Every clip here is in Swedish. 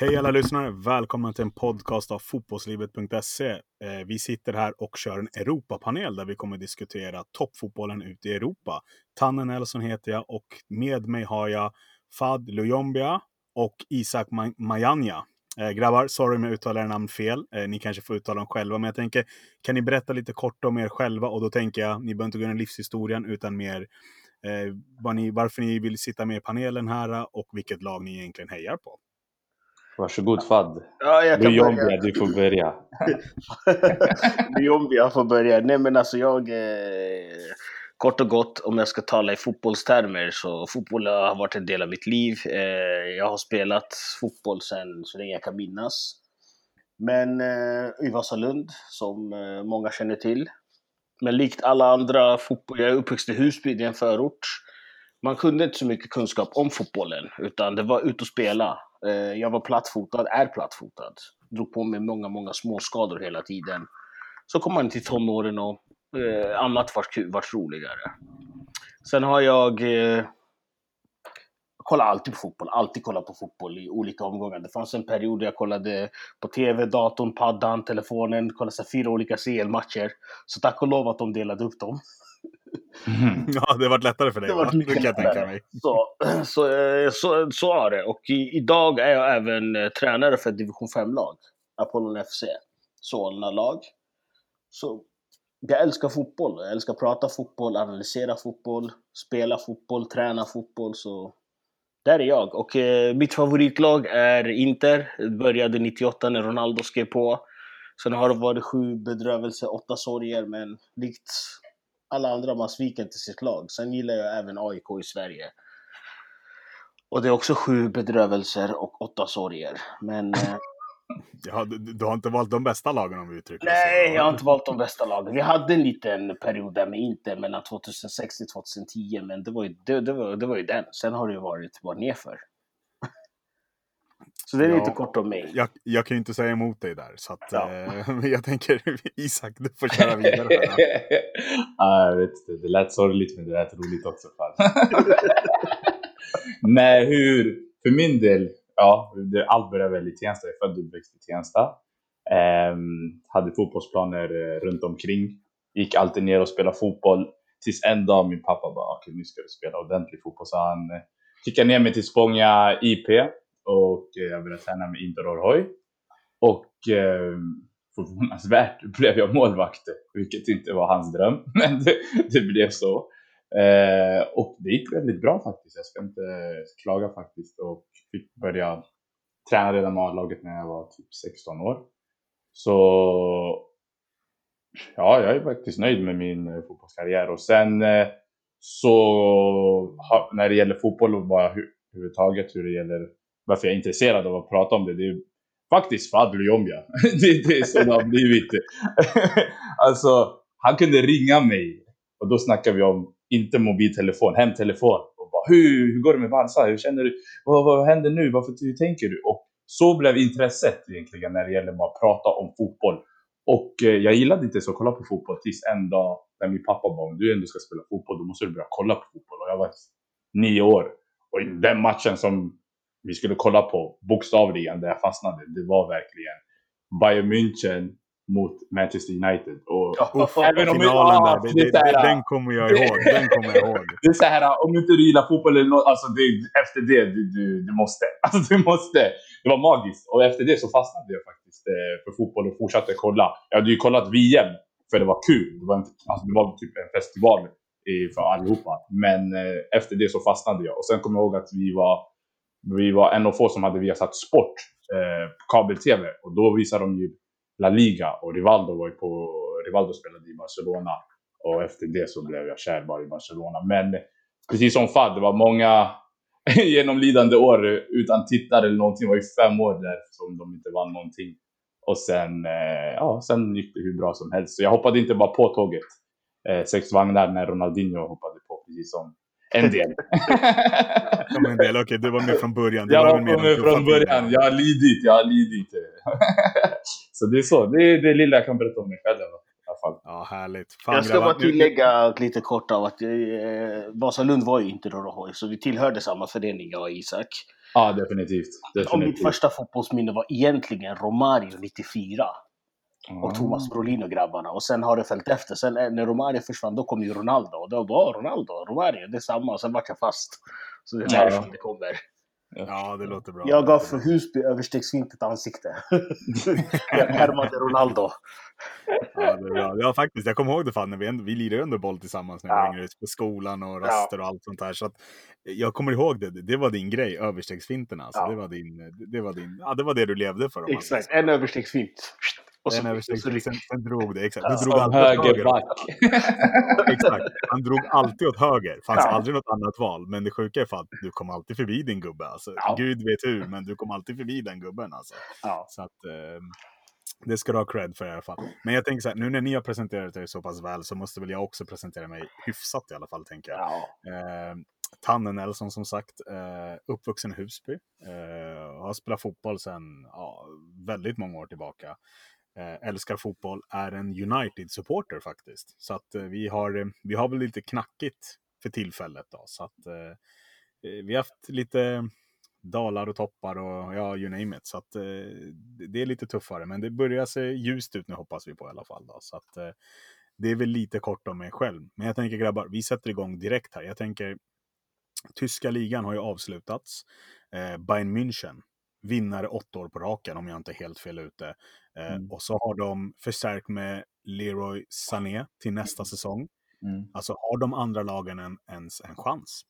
Hej alla lyssnare! Välkomna till en podcast av fotbollslivet.se. Eh, vi sitter här och kör en Europapanel där vi kommer diskutera toppfotbollen ute i Europa. Tanne Nelson heter jag och med mig har jag Fad Lujombia och Isak Majanja. Eh, grabbar, sorry om jag uttalar era namn fel. Eh, ni kanske får uttala dem själva, men jag tänker, kan ni berätta lite kort om er själva? Och då tänker jag, ni behöver inte gå in i livshistorien, utan mer eh, var ni, varför ni vill sitta med i panelen här och vilket lag ni egentligen hejar på. Varsågod Fad. Ja, jag kan Lujombia, börja. du får börja. Lujombia får börja. Nej men alltså jag... Eh, kort och gott, om jag ska tala i fotbollstermer så fotboll har varit en del av mitt liv. Eh, jag har spelat fotboll sedan så länge jag kan minnas. Men eh, i Vasalund, som eh, många känner till. Men likt alla andra fotboll, jag är uppväxt i Husby, det är en förort. Man kunde inte så mycket kunskap om fotbollen, utan det var ut och spela. Eh, jag var plattfotad, är plattfotad. Drog på mig många, många småskador hela tiden. Så kom man till tonåren och eh, annat vart, vart roligare. Sen har jag eh, kollar alltid på fotboll, alltid kollat på fotboll i olika omgångar. Det fanns en period där jag kollade på TV, datorn, paddan, telefonen, kollade så fyra olika CL-matcher. Så tack och lov att de delade upp dem. Mm. Ja, det varit lättare för dig. Det var mycket det lättare. Så, så, så, så är det. Och i, idag är jag även eh, tränare för ett division 5-lag. Apollon FC. Solna-lag. Så jag älskar fotboll. Jag älskar att prata fotboll, analysera fotboll, spela fotboll, träna fotboll. Så där är jag. Och eh, mitt favoritlag är Inter. Det började 98 när Ronaldo skrev på. Sen har det varit sju bedrövelser, åtta sorger, men likt alla andra, man sviker inte sitt lag. Sen gillar jag även AIK i Sverige. Och det är också sju bedrövelser och åtta sorger. Men... Eh, ja, du, du, har inte valt de bästa lagen om vi uttrycker Nej, jag har inte valt de bästa lagen. Vi hade en liten period där med Inter mellan 2006 till 2010, men det var ju, det, det, var, det var ju den. Sen har det ju varit bara nerför. Så det är ja, lite kort om mig. Jag, jag kan ju inte säga emot dig där. Så att, ja. eh, jag tänker, Isak, du får köra vidare. ja, jag vet inte. Det lät sorgligt, men det lät roligt också. Nej, hur... För min del, ja, det, allt började väl i Tensta. Jag är född och uppväxt i Tensta. Eh, hade fotbollsplaner eh, runt omkring. Gick alltid ner och spelade fotboll. Tills en dag min pappa bara, okej okay, nu ska du spela ordentlig fotboll. Så han eh, skickade ner mig till Spånga IP och eh, jag började träna med Indor Orhoi. Och eh, förvånansvärt blev jag målvakt, vilket inte var hans dröm, men det, det blev så. Eh, och det gick väldigt bra faktiskt, jag ska inte klaga faktiskt och fick börja träna redan med A-laget när jag var typ 16 år. Så ja, jag är faktiskt nöjd med min eh, fotbollskarriär och sen eh, så när det gäller fotboll och bara överhuvudtaget hur det gäller varför jag är intresserad av att prata om det, det är faktiskt Fadlu Jombia. det, det är så det har blivit. alltså, han kunde ringa mig och då snackar vi om, inte mobiltelefon, hemtelefon. Och bara, hur, hur går det med Barca? Hur känner du? Vad, vad händer nu? Varför, hur tänker du? Och så blev intresset egentligen när det gäller att prata om fotboll. Och eh, jag gillade inte så att kolla på fotboll tills en dag när min pappa bara, om du ändå ska spela fotboll, då måste du börja kolla på fotboll. Och jag var nio år. Och den matchen som vi skulle kolla på, bokstavligen, där jag fastnade, det var verkligen Bayern München mot Manchester United. Och, oh, även om finalen där, det, det, den kommer jag ihåg. Den kommer jag ihåg. Det är så här, om inte du gillar fotboll eller något, alltså det, efter det, du, du, du måste. Alltså du måste. Det var magiskt. Och efter det så fastnade jag faktiskt eh, för fotboll och fortsatte kolla. Jag hade ju kollat VM, för det var kul. Det var, en, alltså, det var typ en festival för allihopa. Men eh, efter det så fastnade jag. Och sen kommer jag ihåg att vi var vi var en av få som hade Viasat Sport, eh, kabel-tv. Och då visade de ju La Liga och Rivaldo var ju på, Rivaldo spelade i Barcelona. Och efter det så blev jag kär bara i Barcelona. Men precis som Fad, det var många genomlidande år utan tittare eller någonting. Det var ju fem år där som de inte vann någonting. Och sen, eh, ja, sen gick det hur bra som helst. Så jag hoppade inte bara på tåget. Eh, sex vagnar när Ronaldinho hoppade på, precis som en del. ja, en del. Okej, okay, du var med från början. Du jag var, med, med från början. Jag har lidit, jag har lidit. så det är så. Det är det lilla jag kan berätta om mig själv. Ja, härligt. Fan, jag ska bara tillägga lite kort av att eh, Vasalund var ju inte Rorohoj, så vi tillhörde samma förening, jag och Isak. Ja, definitivt. definitivt. Och mitt första fotbollsminne var egentligen Romario 94. Och Ah. Thomas Brolin och grabbarna. Och sen har det följt efter. Sen eh, när Romario försvann, då kom ju Ronaldo. Och då var Ronaldo, Romario, det är samma. Och sen vart jag fast. Så det är Ja. därifrån det kommer. Ja, det låter bra. Jag gav för Husby överstegsfint ett ansikte. jag härmade Ronaldo. Ja, det är bra. Ja, faktiskt. Jag kommer ihåg det fan när vi, ändå, vi lirade ändå boll tillsammans när vi Ja. var yngre ute på skolan och raster och allt sånt där. Så att, jag kommer ihåg det. Det var din grej, överstegsfinterna. Alltså, Ja. det, var din, det, var din, ja, det var det du levde för. Exakt, en överstegsfint. Och så, överstegsfint, sen, sen drog det. Exakt. Ja. Du drog Som alltid åt höger. högerback. Exakt. Han drog alltid åt höger. Fanns Ja. aldrig något annat val. Men det sjuka är för att du kom alltid förbi din gubbe. Alltså, Ja. Gud vet hur, men du kom alltid förbi den gubben. Alltså. ja. Så att, eh, det ska du ha cred för i alla fall. Men jag tänker så här, nu när ni har presenterat er så pass väl så måste väl jag också presentera mig hyfsat i alla fall, tänker jag. ja. Eh, Tanne Nelson som sagt, eh, uppvuxen i Husby. Eh, har spelat fotboll sedan ja, väldigt många år tillbaka. Eh, älskar fotboll, är en United-supporter faktiskt. Så att eh, vi, har, eh, vi har väl lite knackigt för tillfället. Då, så att, vi har haft lite dalar och toppar och ja, you name it. Så att det- är lite tuffare, men det börjar se ljust ut nu hoppas vi på i alla fall. Då. Så att det är väl lite kort om mig själv. Men jag tänker grabbar, vi sätter igång direkt här. Jag tänker, tyska ligan har ju avslutats. Bayern München, vinnare åtta år på raken om jag inte är helt fel ute. Eh, Mm. Och så har de förstärkt med Leroy Sané till nästa säsong. Mm. Alltså har de andra lagen en, ens en chans?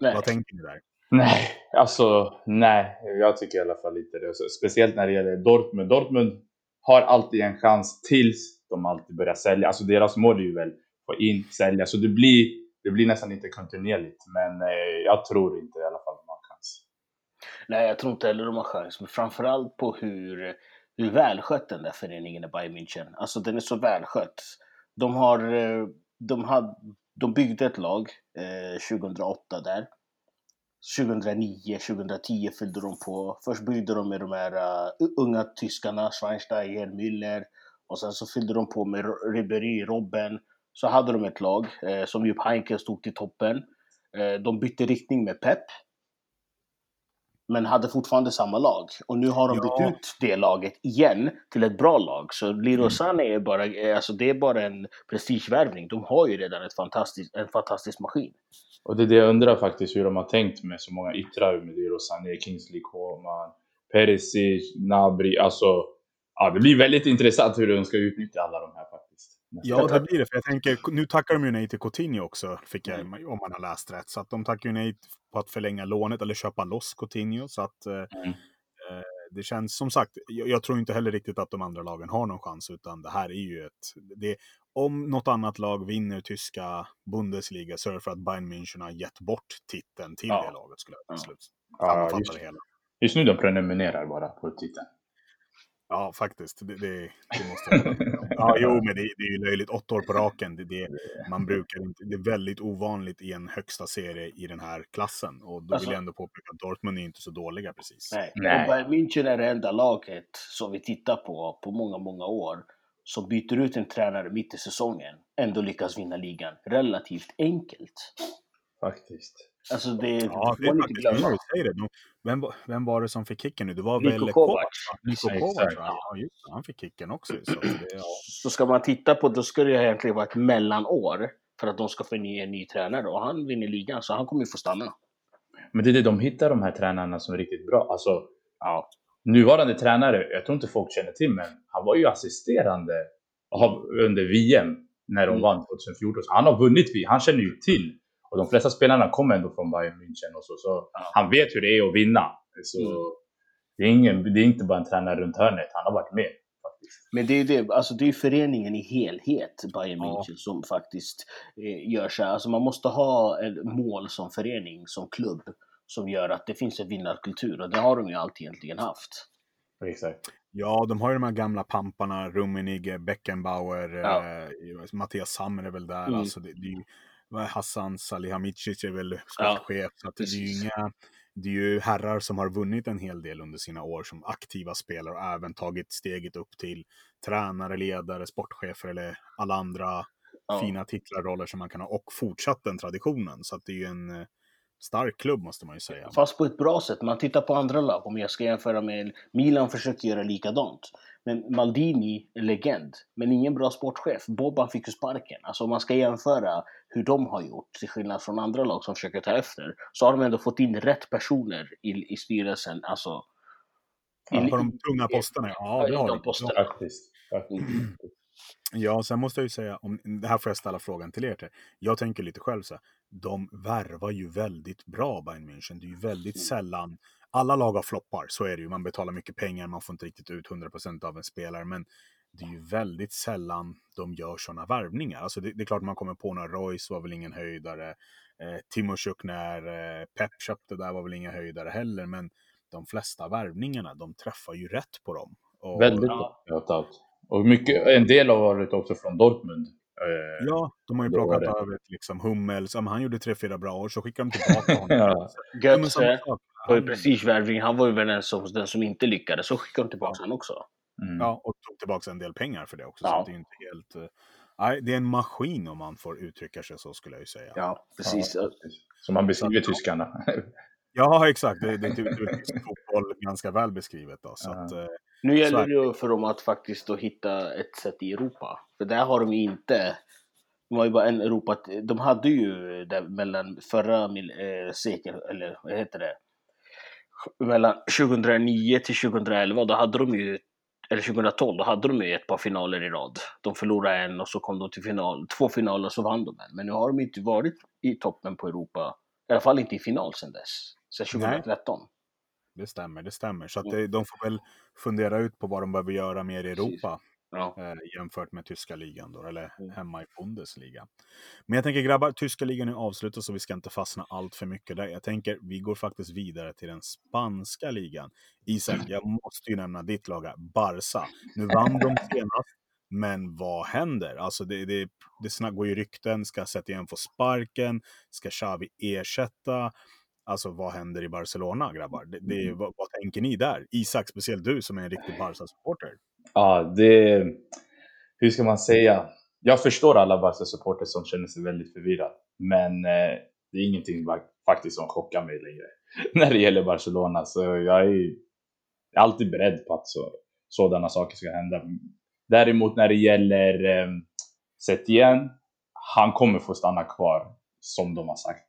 Nej. Vad tänker ni där? Nej, alltså nej. Jag tycker i alla fall inte det. Så Speciellt när det gäller Dortmund. Dortmund har alltid en chans tills de alltid börjar sälja. Alltså deras mål är ju väl få in, sälja. Så det blir, det blir nästan inte kontinuerligt. Men eh, jag tror inte i alla fall de har chans. Nej, jag tror inte heller de har chans. Men framförallt på hur, hur välskött den där föreningen är, Bayern München. Alltså den är så välskött. De har, eh, de har, de byggde ett lag eh, 2008 där. 2009, 2010 fyllde de på. Först byggde de med de här uh, unga tyskarna, Schweinsteiger, Müller. Och sen så fyllde de på med Ribéry, Robben. Så hade de ett lag eh, som Jupp Heynckes stod till toppen. Eh, de bytte riktning med Pep. Men hade fortfarande samma lag. Och nu har de Ja. bytt ut det laget igen till ett bra lag. Så Leroy Mm. Sané är bara, eh, alltså det är bara en prestigevärvning. De har ju redan ett fantastiskt, en fantastisk maskin. Och det är det jag undrar faktiskt hur de har tänkt med så många yttrar med Leroy Sané, Kingsley Coman, Perisic, Nabri. Alltså, ja, det blir väldigt intressant hur de ska utnyttja alla de här faktiskt. Ja, det blir det. För jag tänker, nu tackar de ju nej till Coutinho också, fick jag, om man har läst rätt. Så att de tackar ju nej på att förlänga lånet eller köpa loss Coutinho. Så att eh, Mm. eh, det känns som sagt, jag, jag tror inte heller riktigt att de andra lagen har någon chans, utan det här är ju ett... Det, om något annat lag vinner tyska Bundesliga så är det för att Bayern München har gett bort titeln till Ja. det laget, skulle jag Ja. till slut Ja, just, det hela. just nu de prenumererar bara på titeln. Ja, faktiskt. Det, det, det måste jag. Ja, jo, men det, det är ju löjligt. Åtta år på raken. Det, det, man brukar inte, det är väldigt ovanligt i en högsta serie i den här klassen. Och då Alltså- vill jag ändå påpeka att Dortmund är inte så dåliga precis. Nej. Nej. Och Bayern München är det enda laget som vi tittar på på många, många år som byter ut en tränare mitt i säsongen, ändå lyckas vinna ligan relativt enkelt. Faktiskt. Alltså det, Ja, det är faktiskt, när glömma. du säger det. de- Vem, var- vem var det som fick kicken nu? Det var Niko väl Kovac. va? Niko. Kovac, va? Ja, just det. Han fick kicken också. Så det, ja. Så ska man titta på, då ska det egentligen vara ett mellanår för att de ska få en ny, en ny tränare och han vinner ligan så han kommer ju få stanna. Men det är det, de hittar de här tränarna som är riktigt bra. Alltså, Ja. nuvarande tränare, jag tror inte folk känner till, men han var ju assisterande av- under VM när de Mm. vann 2014. Så han har vunnit VM, han känner ju till. Och de flesta spelarna kommer ändå från Bayern München och så, så Ja. han vet hur det är att vinna. Så Mm. det, är ingen, det är inte bara en tränare runt hörnet, han har varit med. Faktiskt. Men det är ju det, alltså det är föreningen i helhet, Bayern Ja. München, som faktiskt eh, gör så här. Alltså man måste ha ett mål som förening, som klubb, som gör att det finns en vinnarkultur och det har de ju alltid egentligen haft. Exakt. ja, de har ju de här gamla pamparna. Rummenigge, Beckenbauer, Ja. eh, Mattias Sammer är väl där. Mm. Alltså, det, det Hassan Salihamidzic är väl Ja, sportchef. så att det är ju inga... Det är ju herrar som har vunnit en hel del under sina år som aktiva spelare och även tagit steget upp till tränare, ledare, sportchefer eller alla andra Ja. fina titlar, roller som man kan ha och fortsatt den traditionen. Så det är ju en, eh, stark klubb måste man ju säga. Fast på ett bra sätt. Man tittar på andra lag, om jag ska jämföra med Milan försöker göra likadant. Men Maldini legend, men ingen bra sportchef. Boban fick ju sparken. Alltså om man ska jämföra hur de har gjort, till skillnad från andra lag som försöker ta efter, så har de ändå fått in rätt personer i, i styrelsen. Alltså, Ja, i- på de tunga posterna, ja. Det har de posterna. Faktiskt. faktiskt. Ja, sen måste jag ju säga, om, det här får jag ställa frågan till er till. Jag tänker lite själv så här, de värvar ju väldigt bra Bayern München. Det är ju väldigt Mm. sällan, alla lag har floppar, så är det ju. Man betalar mycket pengar, man får inte riktigt ut 100% av en spelare, men det är ju väldigt sällan de gör sådana värvningar. Alltså det, det är klart man kommer på några, Royce var väl ingen höjdare, eh, Timo Schuck när eh, Pep köpte där var väl inga höjdare heller, men de flesta värvningarna, de träffar ju rätt på dem. Och, Väldigt Ja. bra. Och mycket, en del har varit också från Dortmund. Eh, Ja, de har ju plockat det. över liksom Hummels. Ja, han gjorde tre, fyra bra år, så skickar de tillbaka honom. Ja. Ja, men samma Götze sak. var ju Han- prestigevärvning. Han var ju väl den som, den som inte lyckades. Så skickade de tillbaka honom också. Mm. Ja, och tog tillbaka en del pengar för det också. Så Ja. att det är inte helt... eh, Nej, det är en maskin om man får uttrycka sig så skulle jag ju säga. Ja, Ja, precis. Ja. Som man beskriver tyskarna. exakt. Det, det, det, det är tysk fotboll ganska väl beskrivet. Då, så Ja. att, eh, Nu Så gäller det för dem att faktiskt då hitta ett sätt i Europa. För där har de ju inte... De har ju bara en Europa... De hade ju där mellan förra mil- eh, sekel, eller vad heter det? Mellan 2009 till 2011, då hade de ju... Eller 2012, då hade de ju ett par finaler i rad. De förlorade en och så kom de till final. Två finaler och så vann de en. Men nu har de inte varit i toppen på Europa. I alla fall inte i final sedan dess. Sedan Nej. 2013. det stämmer, det stämmer. Så att Mm. det, de får väl fundera ut på vad de behöver göra mer i. Europa. Ja. eh, jämfört med tyska ligan då, eller Mm. hemma i Bundesliga. Men jag tänker grabbar, tyska ligan är avslutad så vi ska inte fastna allt för mycket där. Jag tänker vi går faktiskt vidare till den spanska ligan. Isak, jag måste ju nämna ditt lag här, Barca. Nu vann de senast, men vad händer? Alltså det, det, det går ju rykten, ska Setien få sparken? Ska Xavi ersätta? Alltså vad händer i Barcelona grabbar? Det, det, vad, vad tänker ni där? Isak, speciellt du som är en riktig Barca-supporter. Ja, det... Hur ska man säga? Jag förstår alla Barca-supporter som känner sig väldigt förvirrade. Men eh, det är ingenting faktiskt som chockar mig längre. När det gäller Barcelona. Så jag är alltid beredd på att så, sådana saker ska hända. Däremot när det gäller eh, Setien. Han kommer få stanna kvar som de har sagt.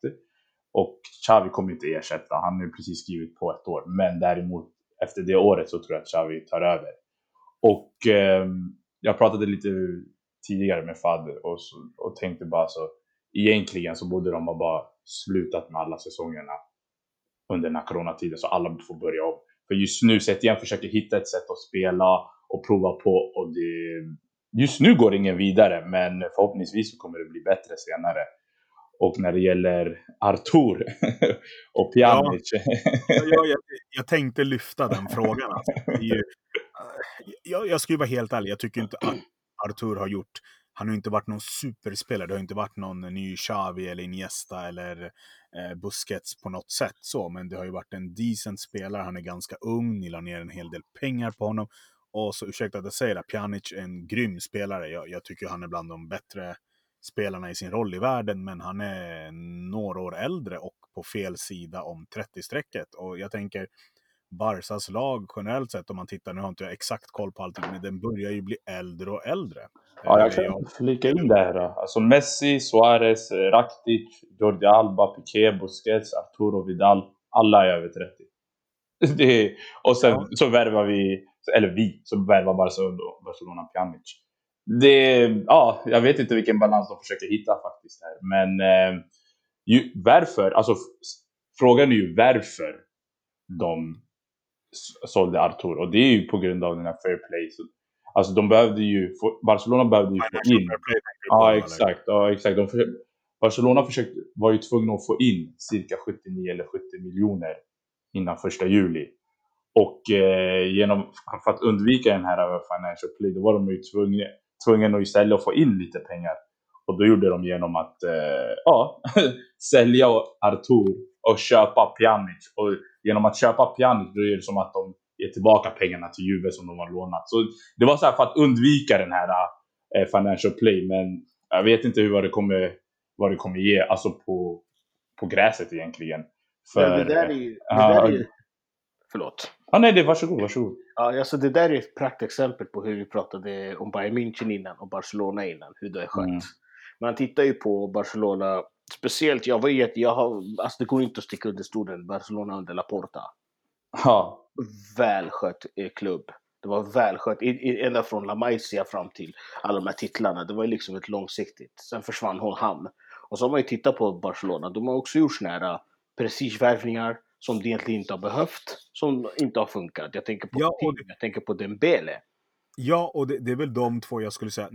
Och Xavi kommer inte ersätta. Han har precis skrivit på ett år. Men däremot efter det året så tror jag att Xavi tar över. Och eh, jag pratade lite tidigare med Fader och, och tänkte bara så. Egentligen så borde de ha bara slutat med alla säsongerna under den här coronatiden så alla får börja om. För just nu Setien försöker hitta ett sätt att spela och prova på och det, just nu går ingen vidare men förhoppningsvis så kommer det bli bättre senare. Och när det gäller Artur och Pjanic. jag, jag, jag tänkte lyfta den frågan. Alltså. Det är ju, eh, jag, jag ska ju vara helt ärlig, jag tycker inte att Artur har gjort han har inte varit någon superspelare, det har inte varit någon ny Xavi eller Iniesta eller eh, Busquets på något sätt så, men det har ju varit en decent spelare, han är ganska ung, ni la ner en hel del pengar på honom. Och så ursäkta att jag säger det, Pjanic är en grym spelare, jag, jag tycker han är bland de bättre spelarna i sin roll i världen, men han är några år äldre och på fel sida om 30-strecket. Och jag tänker, Barsas lag generellt sett, om man tittar, nu har inte jag exakt koll på allting, men den börjar ju bli äldre och äldre. Ja, jag Eh, kan flika in det här. Alltså Messi, Suarez, Rakitic, Jordi Alba, Piqué, Busquets, Arturo Vidal. Alla är över 30. Det är, och sen Ja. så värvar vi, eller vi, så värvar Barcelona, Barcelona Pjanic. Det, ja, jag vet inte vilken balans de försöker hitta faktiskt här. Men eh, ju, varför, alltså frågan är ju varför de sålde Arturo. Och det är ju på grund av den här fair play. Så, alltså de behövde ju, få, Barcelona behövde ju få in Ja, exakt. Ja, exakt. De försökte, Barcelona försökte, var ju tvungna att få in cirka 79 eller 70 miljoner innan första juli. Och eh, genom, för att undvika den här financial play, då var de ju tvungna, tvungna att istället få in lite pengar. Och då gjorde de genom att eh, ja, sälja Artur och köpa Pjanic. Och genom att köpa Pjanic, då är det som att de ger tillbaka pengarna till Juve som de har lånat. Så det var så här för att undvika den här eh, financial play. Men jag vet inte hur vad det kommer, vad det kommer ge alltså på, på gräset egentligen. För, det där är ju... Det där är ju förlåt. Ah, nej, det, varsågod, varsågod. Ja, alltså det där är ett praktexempel på hur vi pratade om Bayern München innan och Barcelona innan, hur det är skött. Mm. Man tittar ju på Barcelona, speciellt, jag ju, jag har, alltså det går inte att sticka under stolen, Barcelona under Laporta. Ja. Välskött eh, klubb. Det var välskött, ända från La Maisia fram till alla de här titlarna. Det var ju liksom ett långsiktigt. Sen försvann hon han. Och så har man ju tittat på Barcelona, de har också gjort såna här prestigevärvningar som de egentligen inte har behövt, som inte har funkat. Jag tänker på ja, team, det... jag tänker på Dembele. Ja, och det, det, är väl de två jag skulle säga.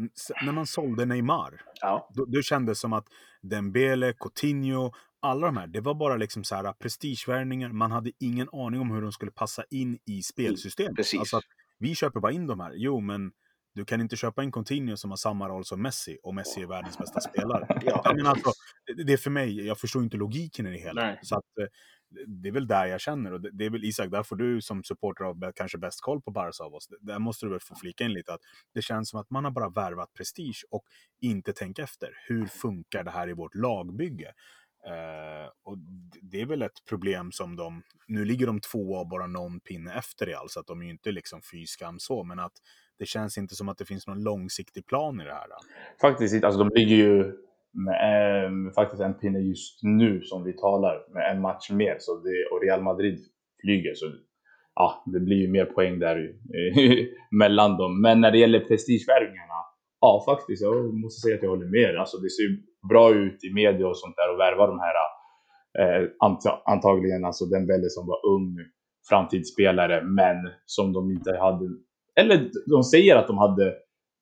När man sålde Neymar, ja. då, då kändes det som att Dembele, Coutinho, alla de här, det var bara liksom så här prestigevärvningar. Man hade ingen aning om hur de skulle passa in i spelsystemet. Precis. Alltså att vi köper bara in de här. Jo, men du kan inte köpa en Coutinho som har samma roll som Messi och Messi är världens bästa spelare. ja, men alltså, det är för mig, jag förstår inte logiken i det hela. Nej. Så att, eh, det är väl där jag känner. Och det är väl Isak, där får du som supporter av kanske bäst koll på Barca av oss. Där måste du väl få flika in lite att det känns som att man har bara värvat prestige och inte tänkt efter. Hur funkar det här i vårt lagbygge? Uh, och det är väl ett problem som de, nu ligger de två och bara någon pinne efter i allt, så att de är ju inte liksom fy skam så, men att det känns inte som att det finns någon långsiktig plan i det här. Faktiskt inte, alltså de ligger ju med eh, faktiskt en pinne just nu som vi talar, med en match mer, så det, och Real Madrid flyger, så ja, det blir ju mer poäng där mellan dem. Men när det gäller prestigevärvningarna, ja faktiskt, jag måste säga att jag håller med. Alltså det ser bra ut i media och sånt där och värva de här eh, antagligen alltså den Dembele som var ung framtidsspelare, men som de inte hade, eller de säger att de hade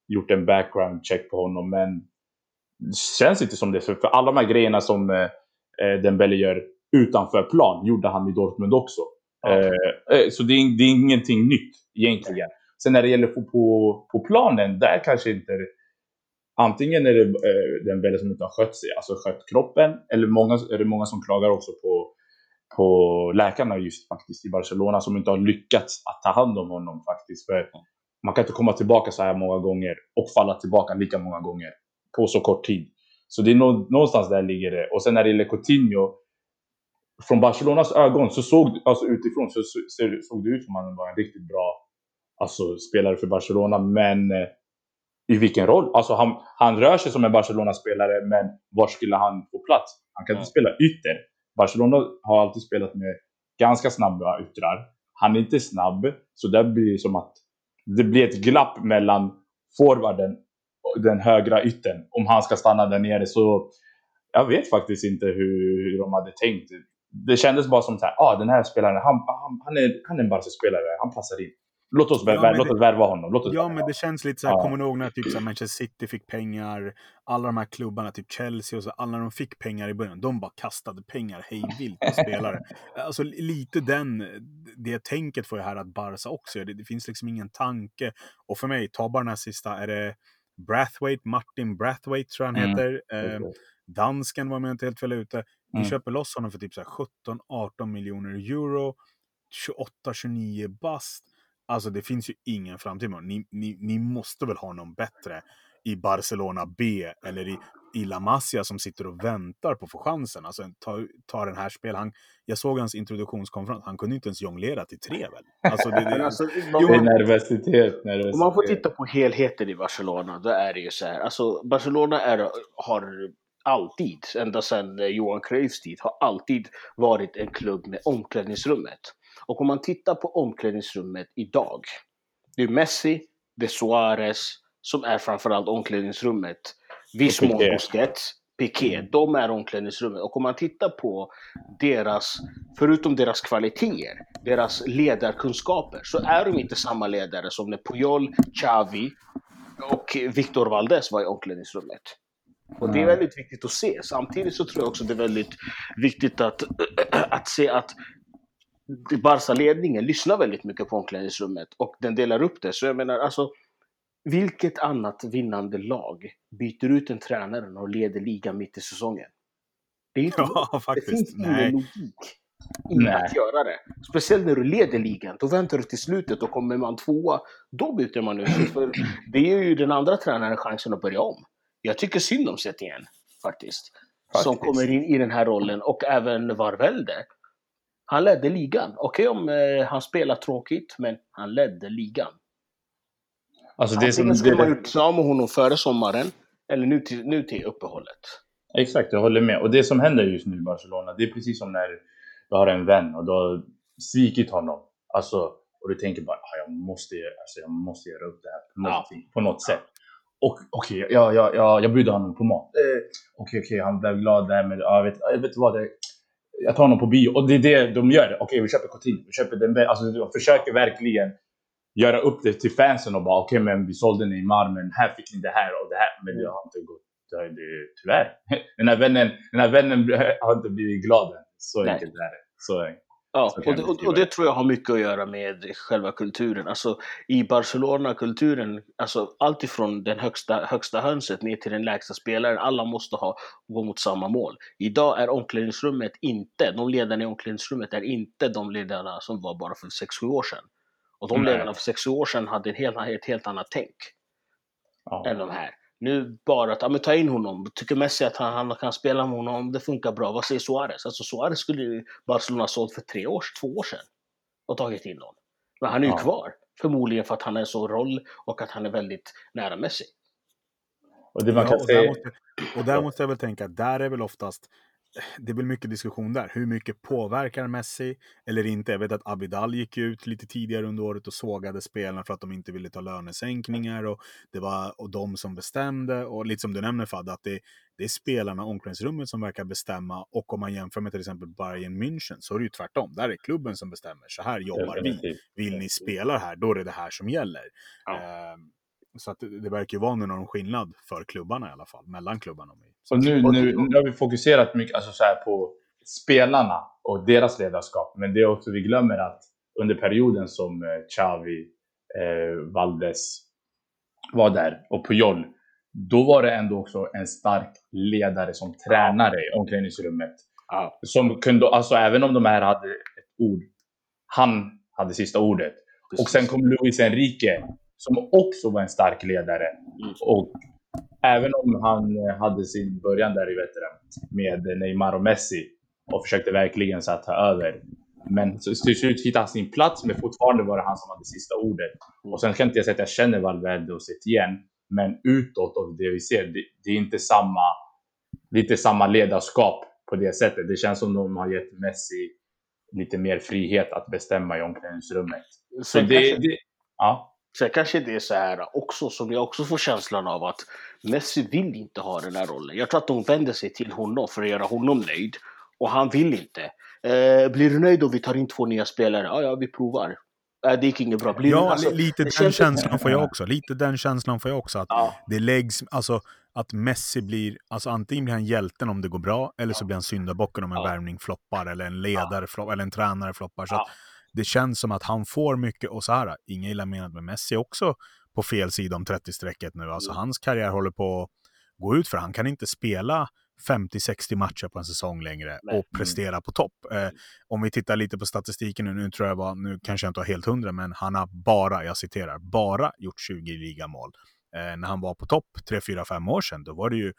gjort en background check på honom, men känns inte som det. För, för alla de här grejerna som eh, eh Dembele gör utanför plan gjorde han i Dortmund också. Ja. Eh, eh, så det är, det är ingenting nytt egentligen. Sen när det gäller på, på, på planen, där kanske inte Antingen är det eh, den Belle som inte har skött sig, alltså skött kroppen, eller många, är det många som klagar också på, på läkarna just faktiskt i Barcelona som inte har lyckats att ta hand om honom faktiskt. För man kan inte komma tillbaka så här många gånger och falla tillbaka lika många gånger på så kort tid. Så det är någonstans där ligger det. Och sen när det gäller Coutinho, från Barcelonas ögon så såg alltså utifrån så såg det ut som att han var en riktigt bra alltså, spelare för Barcelona. Men eh, i vilken roll? Alltså han, han rör sig som en Barcelona-spelare, men var skulle han få plats? Han kan inte spela ytter. Barcelona har alltid spelat med ganska snabba yttrar. Han är inte snabb, så där blir det som att det blir ett glapp mellan forwarden den högra yttern. Om han ska stanna där nere så jag vet faktiskt inte hur, de hade tänkt. Det kändes bara som att ah, den här spelaren, han, han, han är, han är en Barca-spelare, han passar in. Låt oss, ja, värva, låt oss värva honom. Låt oss ja, värva. men det känns lite så här, ja. kommer du ihåg när typ, så här, Manchester City fick pengar? Alla de här klubbarna, typ Chelsea och så, alla de fick pengar i början, de bara kastade pengar hej vilt på spelare. Alltså lite den, det tänket får jag här att Barca också gör. Det, det, finns liksom ingen tanke. Och för mig, ta bara den här sista, är det Brathwaite, Martin Brathwaite tror jag han mm. heter. Eh, dansken var med inte helt fel ute. Vi mm. köper loss honom för typ 17-18 miljoner euro. 28-29 bast. Alltså det finns ju ingen framtid. Ni, ni, ni måste väl ha någon bättre i Barcelona B eller i, i La Masia som sitter och väntar på att få chansen. Alltså ta, ta den här spel. Han, jag såg hans introduktionskonferens. Han kunde inte ens jonglera till tre väl? Alltså, det, det, alltså, man, det är nervositet, nervositet. Om man får titta på helheten i Barcelona, då är det ju så här. Alltså Barcelona är, har alltid, ända sedan Johan Cruyffs tid, har alltid varit en klubb med omklädningsrummet. Och om man tittar på omklädningsrummet idag. Det är Messi, det är Suarez som är framförallt omklädningsrummet. Viss mån Busquets, Piqué, mm. de är omklädningsrummet. Och om man tittar på deras, förutom deras kvaliteter, deras ledarkunskaper, så är de inte samma ledare som när Puyol, Xavi och Victor Valdes var i omklädningsrummet. Och det är väldigt viktigt att se. Samtidigt så tror jag också det är väldigt viktigt att, att se att Barca-ledningen lyssnar väldigt mycket på omklädningsrummet och den delar upp det. Så jag menar, alltså, vilket annat vinnande lag byter ut en tränare och leder ligan mitt i säsongen? Det, är inte ja, faktiskt. det finns ingen Nej. logik i Nej. att göra det. Speciellt när du leder ligan. Då väntar du till slutet och kommer man tvåa, då byter man ut. För det ger ju den andra tränaren chansen att börja om. Jag tycker synd om Setien, faktiskt. som kommer in i den här rollen och även Varvelde. Han ledde ligan. Okej okay, om eh, han spelar tråkigt, men han ledde ligan. Alltså det som, skulle man gjort av med honom före sommaren, eller nu till, nu till uppehållet. Exakt, jag håller med. Och det som händer just nu i Barcelona, det är precis som när du har en vän och du har svikit honom. Alltså, och du tänker bara, ah, jag, måste, alltså, jag måste göra upp det här på, ja. på något sätt. Och okej, okay, jag, jag, jag, jag bjuder honom på mat. Eh, okej, eh, okej, okay, han blev glad där, men jag vet, jag vet vad det Jag tar honom på bio och det är det de gör. Okej, okay, vi köper Coutinho, vi köper den Alltså, de försöker verkligen göra upp det till fansen och bara okej, okay, men vi sålde Neymar, men här fick ni det här och det här. Men det har inte gått. Det, det, tyvärr. Den här vännen, den här vännen har inte blivit glad än. Så enkelt är det. Så. Ja, och det, och, det, tror jag har mycket att göra med själva kulturen. Alltså i Barcelona-kulturen, alltså allt ifrån den högsta, högsta hönset ner till den lägsta spelaren, alla måste ha, gå mot samma mål. Idag är omklädningsrummet inte, de ledarna i omklädningsrummet är inte de ledarna som var bara för 6-7 år sedan. Och de Nej. ledarna för 6-7 år sedan hade ett helt, ett helt annat tänk. Ja. Än de här. Nu bara att ja, men ta in honom. Tycker Messi att han, han kan spela med honom, det funkar bra. Vad säger Suarez? Alltså Suarez skulle ju Barcelona sålt för tre år, två år sedan och tagit in honom. Men han är ju ja. kvar. Förmodligen för att han är så roll och att han är väldigt nära Messi. Och, det man kan ja, och, där måste, och där måste jag väl tänka, där är väl oftast det är väl mycket diskussion där. Hur mycket påverkar Messi eller inte? Jag vet att Abidal gick ut lite tidigare under året och sågade spelarna för att de inte ville ta lönesänkningar och det var och de som bestämde. Och lite som du nämner Fad, att det, det är spelarna, omklädningsrummet som verkar bestämma. Och om man jämför med till exempel Bayern München så är det ju tvärtom. Där är klubben som bestämmer. Så här jobbar vi. Vill ni spela här, då är det det här som gäller. Ja. Uh, så att det, verkar ju vara enorm skillnad för klubbarna i alla fall, mellan klubbarna. Så nu, nu, nu har vi fokuserat mycket alltså så på spelarna och deras ledarskap. Men det är också vi glömmer att under perioden som eh, Xavi, eh, Valdes var där och Puyol, då var det ändå också en stark ledare som tränare i omklädningsrummet. Ja. Som kunde, alltså även om de här hade ett ord, han hade sista ordet. Och sen kom Luis Enrique som också var en stark ledare. Och även om han eh, hade sin början där i veteran med Neymar och Messi och försökte verkligen så att ta över. Men till slut hittade han sin plats, men fortfarande var det han som hade sista ordet. Och sen kan inte jag säga att jag känner Valverde och Setien, men utåt och det vi ser, det, det är inte samma, inte samma ledarskap på det sättet. Det känns som de har gett Messi lite mer frihet att bestämma i omklädningsrummet. Så det, det, ja. Sen kanske det är så här också, som jag också får känslan av att Messi vill inte ha den här rollen. Jag tror att de vänder sig till honom för att göra honom nöjd. Och han vill inte. Eh, blir du nöjd om vi tar in två nya spelare? Ja, ja, vi provar. Äh, det gick inget bra. Blir ja, alltså, lite den känslan får jag också. Lite den känslan får jag också. Att ja. det läggs, alltså att Messi blir, alltså antingen blir han hjälten om det går bra, eller så blir han syndabocken om en ja. värvning floppar, eller en ledare floppar, eller en tränare floppar. Så ja det känns som att han får mycket, och så här, inga illa menat med Messi också på fel sida om 30-strecket nu. Alltså mm. hans karriär håller på att gå ut för han kan inte spela 50-60 matcher på en säsong längre Nej. och prestera mm. på topp. Eh, om vi tittar lite på statistiken nu, nu tror jag var, nu kanske jag inte har helt hundra, men han har bara, jag citerar, bara gjort 20 ligamål. Eh, när han var på topp 3, 4, 5 år sedan, då var det ju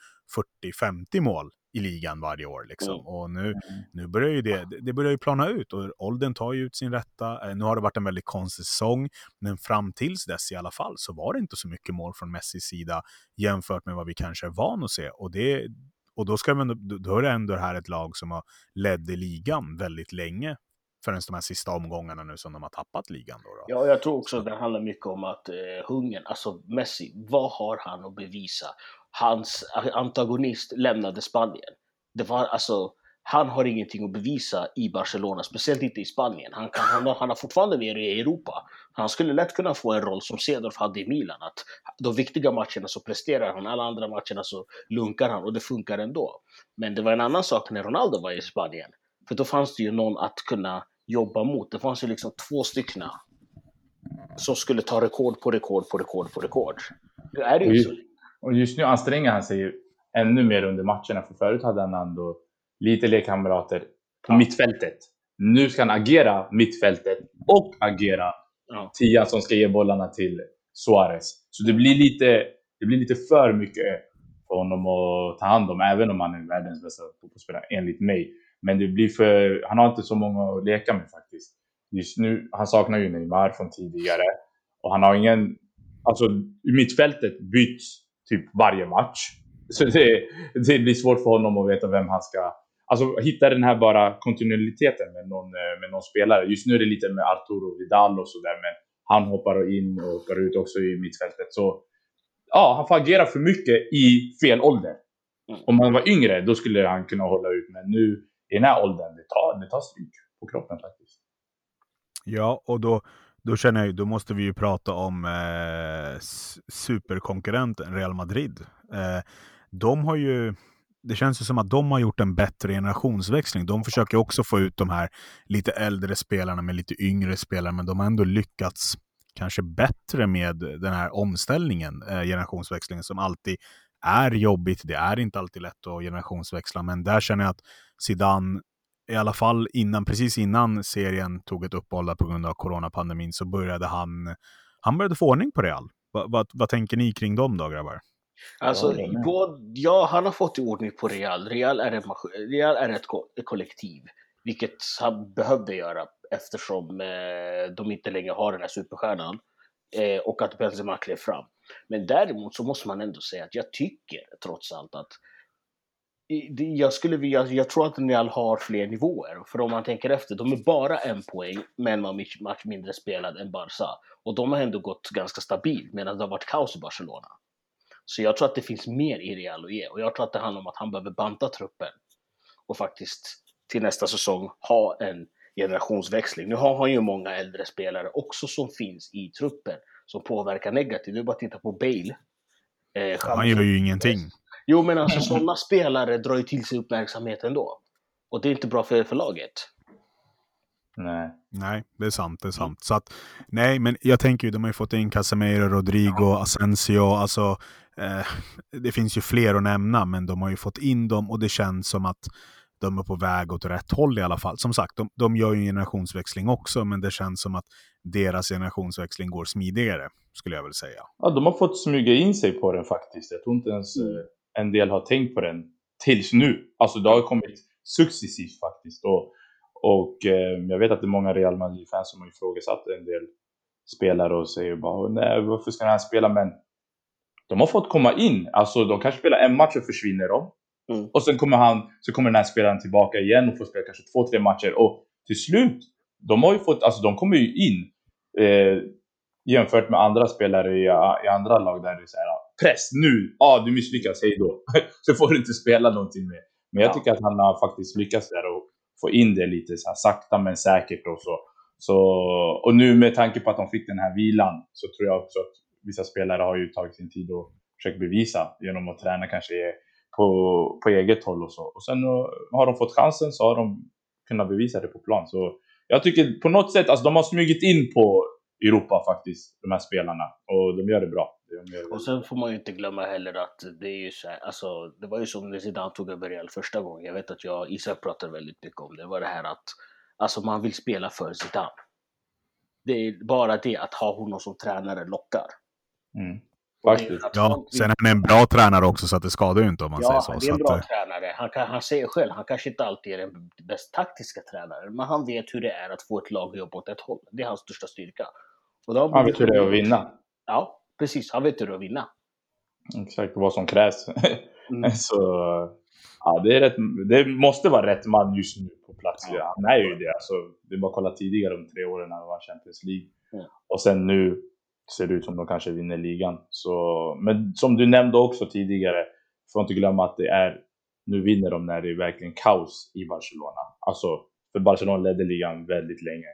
40-50 mål i ligan varje år. Liksom. Mm. Och nu, mm. nu börjar ju det, det börjar ju plana ut och åldern tar ju ut sin rätta. Eh, nu har det varit en väldigt konstig säsong, men fram tills dess i alla fall så var det inte så mycket mål från Messis sida jämfört med vad vi kanske är van att se. Och, det, och då, ska man, då är det ändå det här ett lag som har ledd i ligan väldigt länge förrän de här sista omgångarna nu som de har tappat ligan. Då, då. Ja, jag tror också att det handlar mycket om att eh, hungern, alltså Messi, vad har han att bevisa? Hans antagonist lämnade Spanien. Det var alltså, han har ingenting att bevisa i Barcelona, speciellt inte i Spanien. Han, kan, han, han har fortfarande nere i Europa. Han skulle lätt kunna få en roll som Cedorf hade i Milan. Att de viktiga matcherna så presterar han, alla andra matcherna så lunkar han och det funkar ändå. Men det var en annan sak när Ronaldo var i Spanien. För då fanns det ju någon att kunna jobba mot. Det fanns ju liksom två stycken som skulle ta rekord på rekord på rekord på rekord. Nu är det ju så. Och just nu anstränger han sig ännu mer under matcherna, för förut hade han ändå lite lekkamrater på ja. mittfältet. Nu ska han agera mittfältet och agera ja. tia som ska ge bollarna till Suarez. Så det blir lite, det blir lite för mycket för honom att ta hand om, även om han är världens bästa fotbollsspelare enligt mig. Men det blir för, han har inte så många att leka med faktiskt. Just nu, han saknar ju Neymar från tidigare och han har ingen, alltså mittfältet byts typ varje match. Så det, det blir svårt för honom att veta vem han ska Alltså hitta den här bara kontinuiteten med någon, eh, med någon spelare. Just nu är det lite med Arturo Vidal och sådär, men han hoppar in och hoppar ut också i mittfältet. Så ja, han får agera för mycket i fel ålder. Mm. Om han var yngre, då skulle han kunna hålla ut. Men nu i den här åldern, det tar, det tar stryk på kroppen faktiskt. Ja, och då, då känner jag ju, då måste vi ju prata om eh, superkonkurrenten Real Madrid. Eh, de har ju, det känns ju som att de har gjort en bättre generationsväxling. De försöker också få ut de här lite äldre spelarna med lite yngre spelare, men de har ändå lyckats kanske bättre med den här omställningen, eh, generationsväxlingen, som alltid är jobbigt. Det är inte alltid lätt att generationsväxla, men där känner jag att Zidane, i alla fall innan, precis innan serien tog ett uppehåll på grund av coronapandemin, så började han, han började få ordning på Real. Va, va, vad tänker ni kring dem då, grabbar? Alltså, ja, ja, han har fått i ordning på Real. Real är, en, Real är ett, ko ett kollektiv, vilket han behövde göra eftersom eh, de inte längre har den här superstjärnan eh, och att Benzema klev fram. Men däremot så måste man ändå säga att jag tycker trots allt att jag, skulle jag, alltså, jag tror att Real har fler nivåer. För om man tänker efter, de är bara en poäng, men man match mindre spelad än Barca. Och de har ändå gått ganska stabilt, medan det har varit kaos i Barcelona. Så jag tror att det finns mer i Real att ge. Och jag tror att det handlar om att han behöver banta truppen. Och faktiskt till nästa säsong ha en generationsväxling. Nu har han ju många äldre spelare också som finns i truppen som påverkar negativt. Det är bara att titta på Bale. Eh, han gör ju ingenting. Jo, men alltså sådana spelare drar ju till sig uppmärksamhet ändå. Och det är inte bra för, för laget. Nej. Nej, det är sant. Det är sant. Så att, nej, men jag tänker ju, de har ju fått in Casemiro, Rodrigo, Asensio. Alltså, eh, det finns ju fler att nämna, men de har ju fått in dem och det känns som att de är på väg åt rätt håll i alla fall. Som sagt, de, de gör ju en generationsväxling också, men det känns som att deras generationsväxling går smidigare, skulle jag väl säga. Ja, de har fått smyga in sig på den faktiskt. Jag tror inte ens mm. En del har tänkt på den tills nu. Alltså det har kommit successivt faktiskt. Och, och eh, jag vet att det är många Real Madrid-fans som har ifrågasatt en del spelare och säger bara nej, varför ska den här spela? Men de har fått komma in. Alltså de kanske spelar en match och försvinner de. Mm. Och sen kommer, han, så kommer den här spelaren tillbaka igen och får spela kanske två, tre matcher. Och till slut, de har ju fått, alltså de kommer ju in. Eh, jämfört med andra spelare i, i andra lag där det är så här, press nu, ja ah, du misslyckas, hej då. så får du inte spela någonting mer. Men jag tycker att han har faktiskt lyckats där och få in det lite så här, sakta men säkert och så. så. Och nu med tanke på att de fick den här vilan så tror jag också att vissa spelare har ju tagit sin tid och försökt bevisa genom att träna kanske på, på eget håll och så. Och sen har de fått chansen så har de kunnat bevisa det på plan. Så jag tycker på något sätt, alltså de har smugit in på Europa faktiskt, de här spelarna. Och de gör det bra. Det. Och sen får man ju inte glömma heller att det är ju så här, alltså det var ju som när Zidane tog över Real första gången. Jag vet att jag och Isak pratade väldigt mycket om det. var det här att alltså man vill spela för Zidane. Det är bara det att ha honom som tränare lockar. Mm. Faktiskt. Ja, sen är han en bra tränare också så att det skadar ju inte om man ja, säger så. Ja, det är en bra att, tränare. Han, kan, han säger själv, han kanske inte alltid är den bäst taktiska tränaren, men han vet hur det är att få ett lag att jobba åt ett håll. Det är hans största styrka. han vet hur det är att vinna. Ja, precis. Han vet hur att vinna. Exakt vad som krävs. Mm. så ja, det, är rätt, det måste vara rätt man just nu på plats. Ja. Han är ju det. Alltså, det är bara att kolla tidigare de tre åren när han var Champions League. Mm. Och sen nu ser det ut som de kanske vinner ligan. Så, men som du nämnde också tidigare, får inte glömma att det är, nu vinner de när det är verkligen kaos i Barcelona. Alltså, för Barcelona ledde ligan väldigt länge.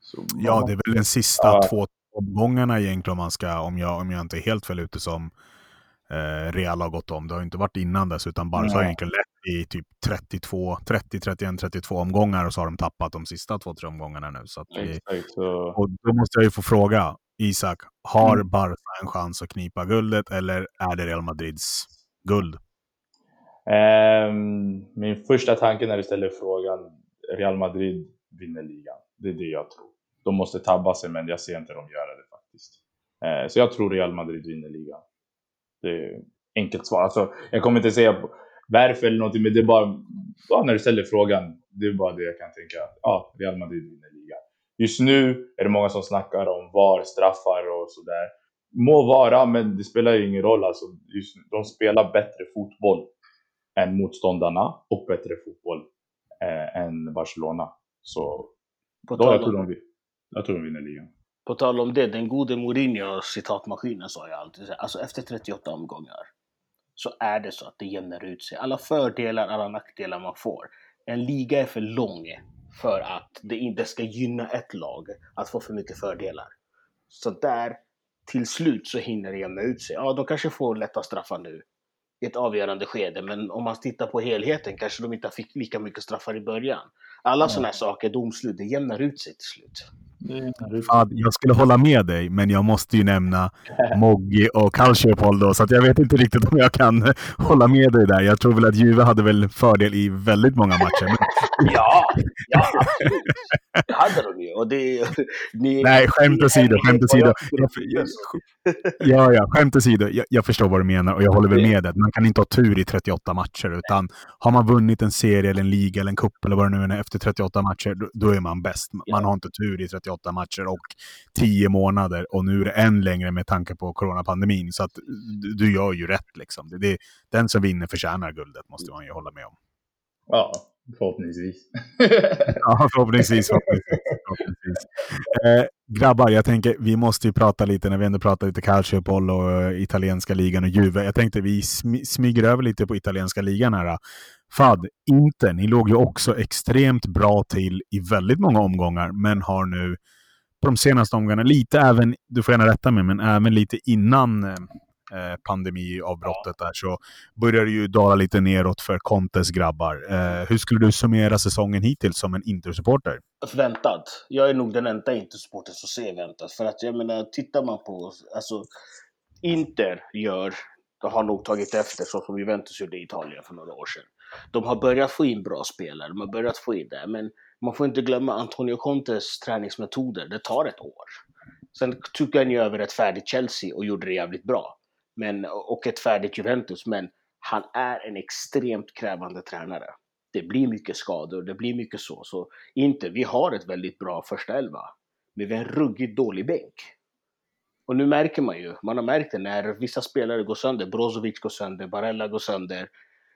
Så, ja, det är väl den sista ja. två omgångarna egentligen om man ska, om jag, om jag inte är helt fel ute som eh, Real har gått om. Det har inte varit innan dess, utan Barca mm. har egentligen lett i typ 32, 30, 31, 32 omgångar och så har de tappat de sista två, tre omgångarna nu. Så vi, och då måste jag ju få fråga, Isak, har mm. Barca en chans att knipa guldet eller är det Real Madrids guld? Um, min första tanke när du ställer frågan, Real Madrid vinner ligan. Det är det jag tror. De måste tabba sig, men jag ser inte dem göra det faktiskt. Uh, så jag tror Real Madrid vinner ligan. Det, enkelt svar. Alltså, jag kommer inte säga varför eller någonting, men det är bara, bara när du ställer frågan. Det är bara det jag kan tänka. Ja, Real Madrid vinner ligan. Just nu är det många som snackar om VAR, straffar och sådär. Må vara, men det spelar ju ingen roll. Alltså, just, de spelar bättre fotboll än motståndarna och bättre fotboll eh, än Barcelona. Så På då, jag, tal tror om, de, jag tror de vinner ligan. på tal om det, den gode Mourinho, citatmaskinen sa jag alltid, alltså efter 38 omgångar så är det så att det jämnar ut sig. Alla fördelar, alla nackdelar man får. En liga är för lång för att det inte ska gynna ett lag att få för mycket fördelar. Så där, till slut så hinner det jämna ut sig. Ja, de kanske får lätta straffar nu i ett avgörande skede, men om man tittar på helheten kanske de inte fick lika mycket straffar i början. Alla sådana här saker, domslut, det jämnar ut sig till slut. Fad, jag skulle hålla med dig, men jag måste ju nämna Moggi och Calciopol då, så jag vet inte riktigt om jag kan hålla med dig där. Jag tror väl att Juve hade väl fördel i väldigt många matcher. Men... Ja, ja absolut. Det hade de ju. Och det, ni, Nej, skämt åsido, skämt åsido. Ja, ja, skämt åsido. Jag, jag förstår vad du menar och jag håller väl med dig. Man kan inte ha tur i 38 matcher, utan har man vunnit en serie eller en liga eller en cup eller vad det nu är efter 38 matcher, då, då är man bäst. Man Ja. har inte tur i 38 matcher och 10 månader och nu är det än längre med tanke på coronapandemin. Så att du, gör ju rätt liksom. Det, det, den som vinner förtjänar guldet, måste man ju hålla med om. Ja, förhoppningsvis. Ja, förhoppningsvis. förhoppningsvis, förhoppningsvis. Eh, grabbar, jag tänker vi måste ju prata lite, när vi ändå pratar lite Calciopol och eh, italienska ligan och Juve. Jag tänkte vi sm smyger över lite på italienska ligan här. Fad, Inter, ni låg ju också extremt bra till i väldigt många omgångar, men har nu på de senaste omgångarna, lite även, du får gärna rätta mig, men även lite innan eh, eh pandemiavbrottet där så börjar det ju dala lite neråt för Contes grabbar. Eh, hur skulle du summera säsongen hittills som en Inter-supporter? Väntat. Jag är nog den enda Inter-supporter som ser väntat. För att jag menar, tittar man på, alltså Inter gör, de har nog tagit efter så som Juventus gjorde i Italien för några år sedan. De har börjat få in bra spelare, de har börjat få in det, men man får inte glömma Antonio Contes träningsmetoder, det tar ett år. Sen tog han ju över ett färdigt Chelsea och gjorde det jävligt bra. Men, och ett färdigt Juventus, men han är en extremt krävande tränare. Det blir mycket skador, det blir mycket så. Så inte, vi har ett väldigt bra första elva. Men vi har en ruggigt dålig bänk. Och nu märker man ju, man har märkt det när vissa spelare går sönder. Brozovic går sönder, Barella går sönder,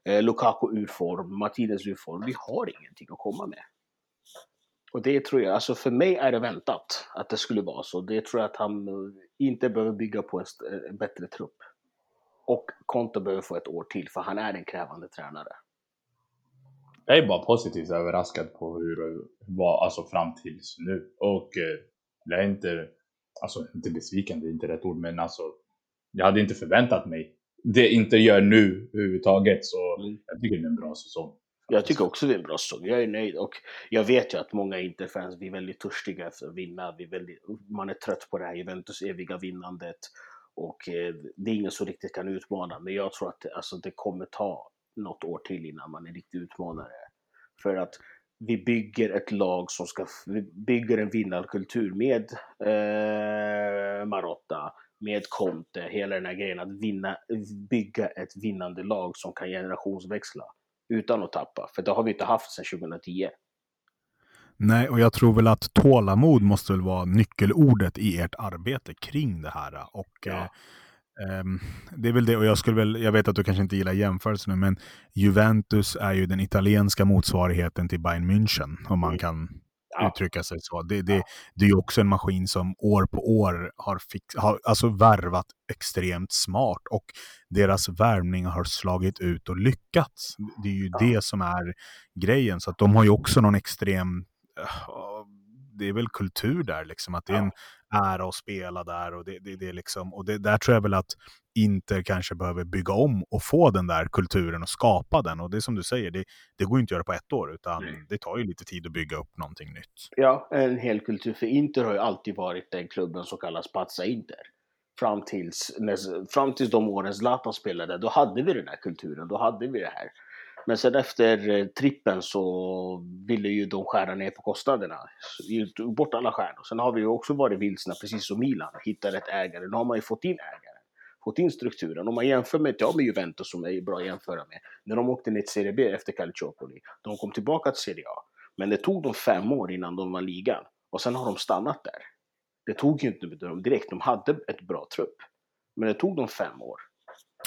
eh, Lukaku ur form, Martinez ur form. Vi har ingenting att komma med. Och det tror jag, alltså för mig är det väntat att det skulle vara så. Det tror jag att han eh, inte behöver bygga på en, en eh, bättre trupp. Och Conte behöver få ett år till, för han är en krävande tränare. Jag är bara positivt överraskad på hur det var alltså, fram tills nu. Och eh, jag är inte, alltså inte besviken, det är inte rätt ord, men alltså jag hade inte förväntat mig det inte gör nu överhuvudtaget. Så Mm. jag tycker det är en bra säsong. Jag tycker också det är en bra säsong. Jag är nöjd och jag vet ju att många Inter-fans blir väldigt törstiga efter att vinna. Vi väldigt, man är trött på det här Juventus eviga vinnandet och eh, det är ingen som riktigt kan utmana. Men jag tror att alltså, det kommer ta något år till innan man är riktig utmanare. För att vi bygger ett lag som ska, vi bygger en vinnarkultur med eh, Marotta, med Conte, hela den här grejen att vinna, bygga ett vinnande lag som kan generationsväxla utan att tappa. För det har vi inte haft sedan 2010. Nej, och jag tror väl att tålamod måste väl vara nyckelordet i ert arbete kring det här. Och Ja. eh, ehm, det är väl det, och jag skulle väl, jag vet att du kanske inte gillar jämförelsen nu, men Juventus är ju den italienska motsvarigheten till Bayern München, om man Mm. kan Ja. uttrycka sig så. Det, det, det är ju också en maskin som år på år har, fix, har alltså värvat extremt smart och deras värvningar har slagit ut och lyckats. Det är ju Ja. det som är grejen. Så att de har ju också någon extrem eh, det är väl kultur där, liksom, att det är Ja. en ära att spela där. Och, det, det, det är liksom, och det, där tror jag väl att Inter kanske behöver bygga om och få den där kulturen och skapa den. Och det är som du säger, det, det går ju inte att göra på ett år, utan Nej. det tar ju lite tid att bygga upp någonting nytt. Ja, en hel kultur. För Inter har ju alltid varit den klubben som kallas Pazza Inter. Fram tills, när, fram tills de åren Zlatan spelade, då hade vi den här kulturen, då hade vi det här. Men sen efter eh, trippen så ville ju de skära ner på kostnaderna. Bort alla stjärnor. Sen har vi ju också varit vilsna, precis som Milan, hittat ett ägare. Nu har man ju fått in ägaren. Fått in strukturen. Om man jämför med, ja, med Juventus som är bra att jämföra med, när de åkte ner till Serie B efter Calciopoli, de kom tillbaka till Serie A. Men det tog dem fem år innan de var ligan. Och sen har de stannat där. Det tog ju inte dem direkt, de hade ett bra trupp. Men det tog dem fem år.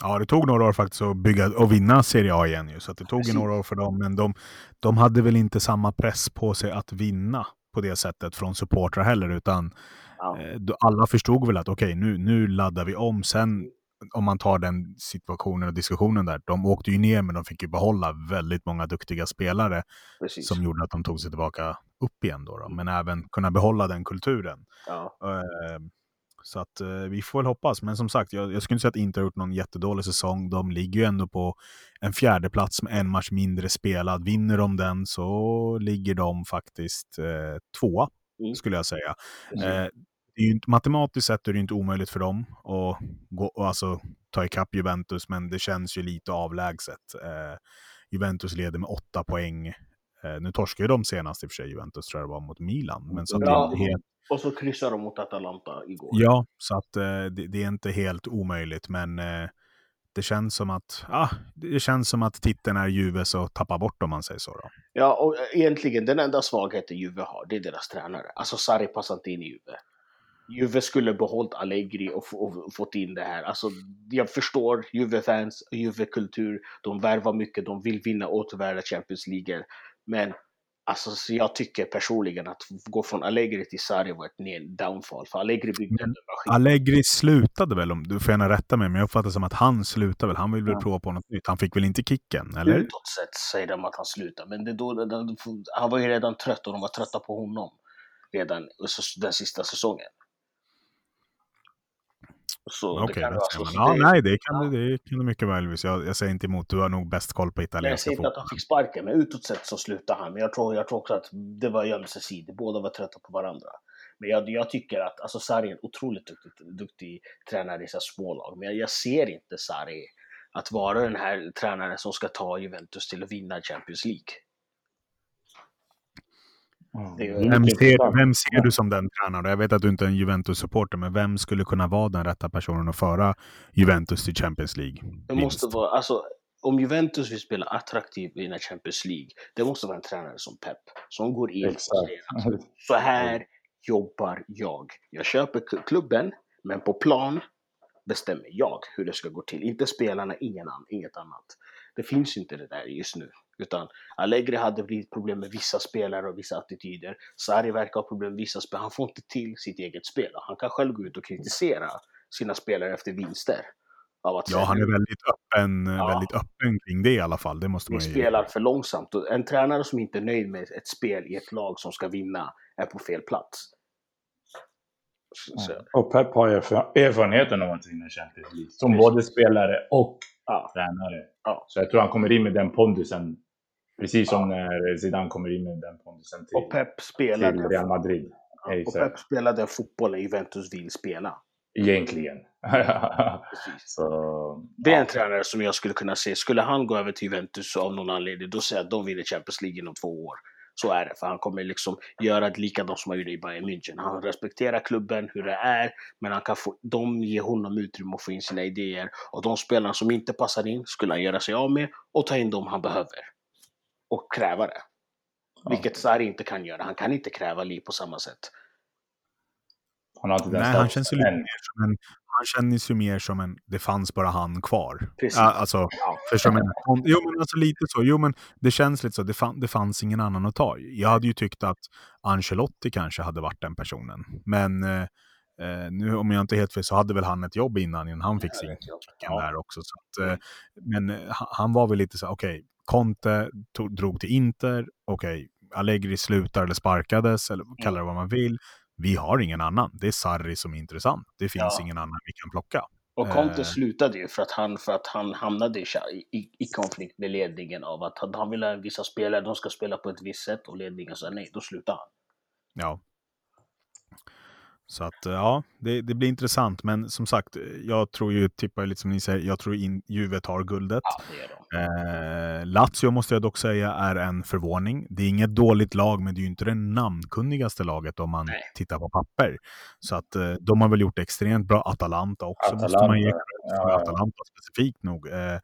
Ja, det tog några år faktiskt att bygga och vinna Serie A igen ju, så det tog Precis. några år för dem. Men de, de hade väl inte samma press på sig att vinna på det sättet från supportrar heller, utan ja. eh, alla förstod väl att okej, okay, nu, nu laddar vi om. Sen om man tar den situationen och diskussionen där, de åkte ju ner men de fick ju behålla väldigt många duktiga spelare Precis. som gjorde att de tog sig tillbaka upp igen. Då, då. Men även kunna behålla den kulturen. Ja. Eh, så att eh, vi får väl hoppas. Men som sagt, jag, jag skulle inte säga att Inter har gjort någon jättedålig säsong. De ligger ju ändå på en fjärde plats med en match mindre spelad. Vinner de den så ligger de faktiskt eh, tvåa, mm. skulle jag säga. Eh, det är ju inte, matematiskt sett är det inte omöjligt för dem att gå, och alltså, ta ikapp Juventus, men det känns ju lite avlägset. Eh, Juventus leder med åtta poäng. Eh, nu torskade ju de senast i och för sig, Juventus tror jag det var, mot Milan. Men så ja, helt... Och så kryssade de mot Atalanta igår. Ja, så att eh, det, det, är inte helt omöjligt, men eh, det känns som att, ah, det känns som att titeln är Juves och tappar bort om man säger så. Då. Ja, och egentligen den enda svagheten Juve har, det är deras tränare. Alltså Sarri passar inte in i Juve. Juve skulle behållit Allegri och, och, fått in det här. Alltså, jag förstår Juve-fans, Juve-kultur. De värvar mycket, de vill vinna återvärda Champions League. Men alltså, jag tycker personligen att gå från Allegri till Sarri var ett downfall. För Allegri byggde en Allegri slutade väl, om du får gärna rätta mig, men jag uppfattar som att han slutade väl. Han vill väl ja. prova på något nytt. Han fick väl inte kicken, eller? Utåt sett säger de att han slutade, men det då, han var ju redan trött och de var trötta på honom redan den sista säsongen. Så okay, det kan alltså, ja, det, nej, det kan, ja. det, det kan du mycket väl. Jag, jag säger inte emot, du har nog bäst koll på italienska. Jag säger inte att han fick sparken, men utåt sett så slutade han. Men jag tror, jag tror också att det var ömsesidigt, båda var trötta på varandra. Men jag, jag tycker att alltså, Sarri är en otroligt duktig, duktig tränare i så smålag, men jag, jag ser inte Sarri att vara den här tränaren som ska ta Juventus till att vinna Champions League. Vem ser, vem ser, du som den tränaren? Jag vet att du inte är en Juventus-supporter, men vem skulle kunna vara den rätta personen att föra Juventus till Champions League? Det måste vara, alltså, om Juventus vill spela attraktivt i Champions League, det måste vara en tränare som Pep, som går in och säger att så här jobbar jag. Jag köper klubben, men på plan bestämmer jag hur det ska gå till. Inte spelarna, ingen annan, inget annat. Det finns inte det där just nu. Utan Allegri hade blivit problem med vissa spelare och vissa attityder. Sarri verkar ha problem med vissa spelare. Han får inte till sitt eget spel. Han kan själv gå ut och kritisera sina spelare efter vinster. ja, han är väldigt öppen, ja. väldigt öppen kring det i alla fall. Det måste man ju... spelar för långsamt. En tränare som inte är nöjd med ett spel i ett lag som ska vinna är på fel plats. Så. Och Pep har erfarenheten av att vinna Champions League. Som både spelare och ja. tränare. Ja. Så jag tror han kommer in med den pondusen. Precis som när Zidane kommer in med den pondusen till, och Pep spelade, till Real Madrid. Ja, och Pep spelade den fotbollen Juventus vill spela. Egentligen. så, det är en tränare som jag skulle kunna se. Skulle han gå över till Juventus av någon anledning, då säger jag att de vinner Champions League inom två år. Så är det, för han kommer liksom göra det likadant som han gjorde i Bayern München. Han respekterar klubben, hur det är, men han kan få, de ger honom utrymme att få in sina idéer. Och de spelarna som inte passar in skulle han göra sig av med och ta in dem han behöver. Och kräva det. Ja. Vilket Sarri inte kan göra. Han kan inte kräva liv på samma sätt. Han har Nej, han känns ju lite mer som en han känns ju mer som en, det fanns bara han kvar. Precis. Alltså, ja. förstår man? Jo, men alltså lite så. Jo, men det känns lite så. Det, fann, det fanns ingen annan att ta. Jag hade ju tyckt att Ancelotti kanske hade varit den personen. Men eh, nu om jag inte helt fel så hade väl han ett jobb innan, innan han fick sin kicken där också. Så att, eh, men eh, han var väl lite så okej, okay, Conte tog, drog till Inter, okej, okay, Allegri slutar eller sparkades, eller kalla det vad man vill vi har ingen annan. Det är Sarri som är intressant. Det finns ja. ingen annan vi kan plocka. Och Conte eh. slutade ju för att han, för att han hamnade i, i, i konflikt med ledningen av att han vill ha vissa spelare, de ska spela på ett visst sätt och ledningen sa nej, då slutar han. Ja. Så att ja, det, det, blir intressant. Men som sagt, jag tror ju, tippar lite som ni säger, jag tror in, Juve tar guldet. Ja, eh, Lazio måste jag dock säga är en förvåning. Det är inget dåligt lag, men det är ju inte det namnkunnigaste laget om man Nej. tittar på papper. Så att eh, de har väl gjort extremt bra. Atalanta också Atalanta, måste man ge ja. Atalanta specifikt nog. Eh,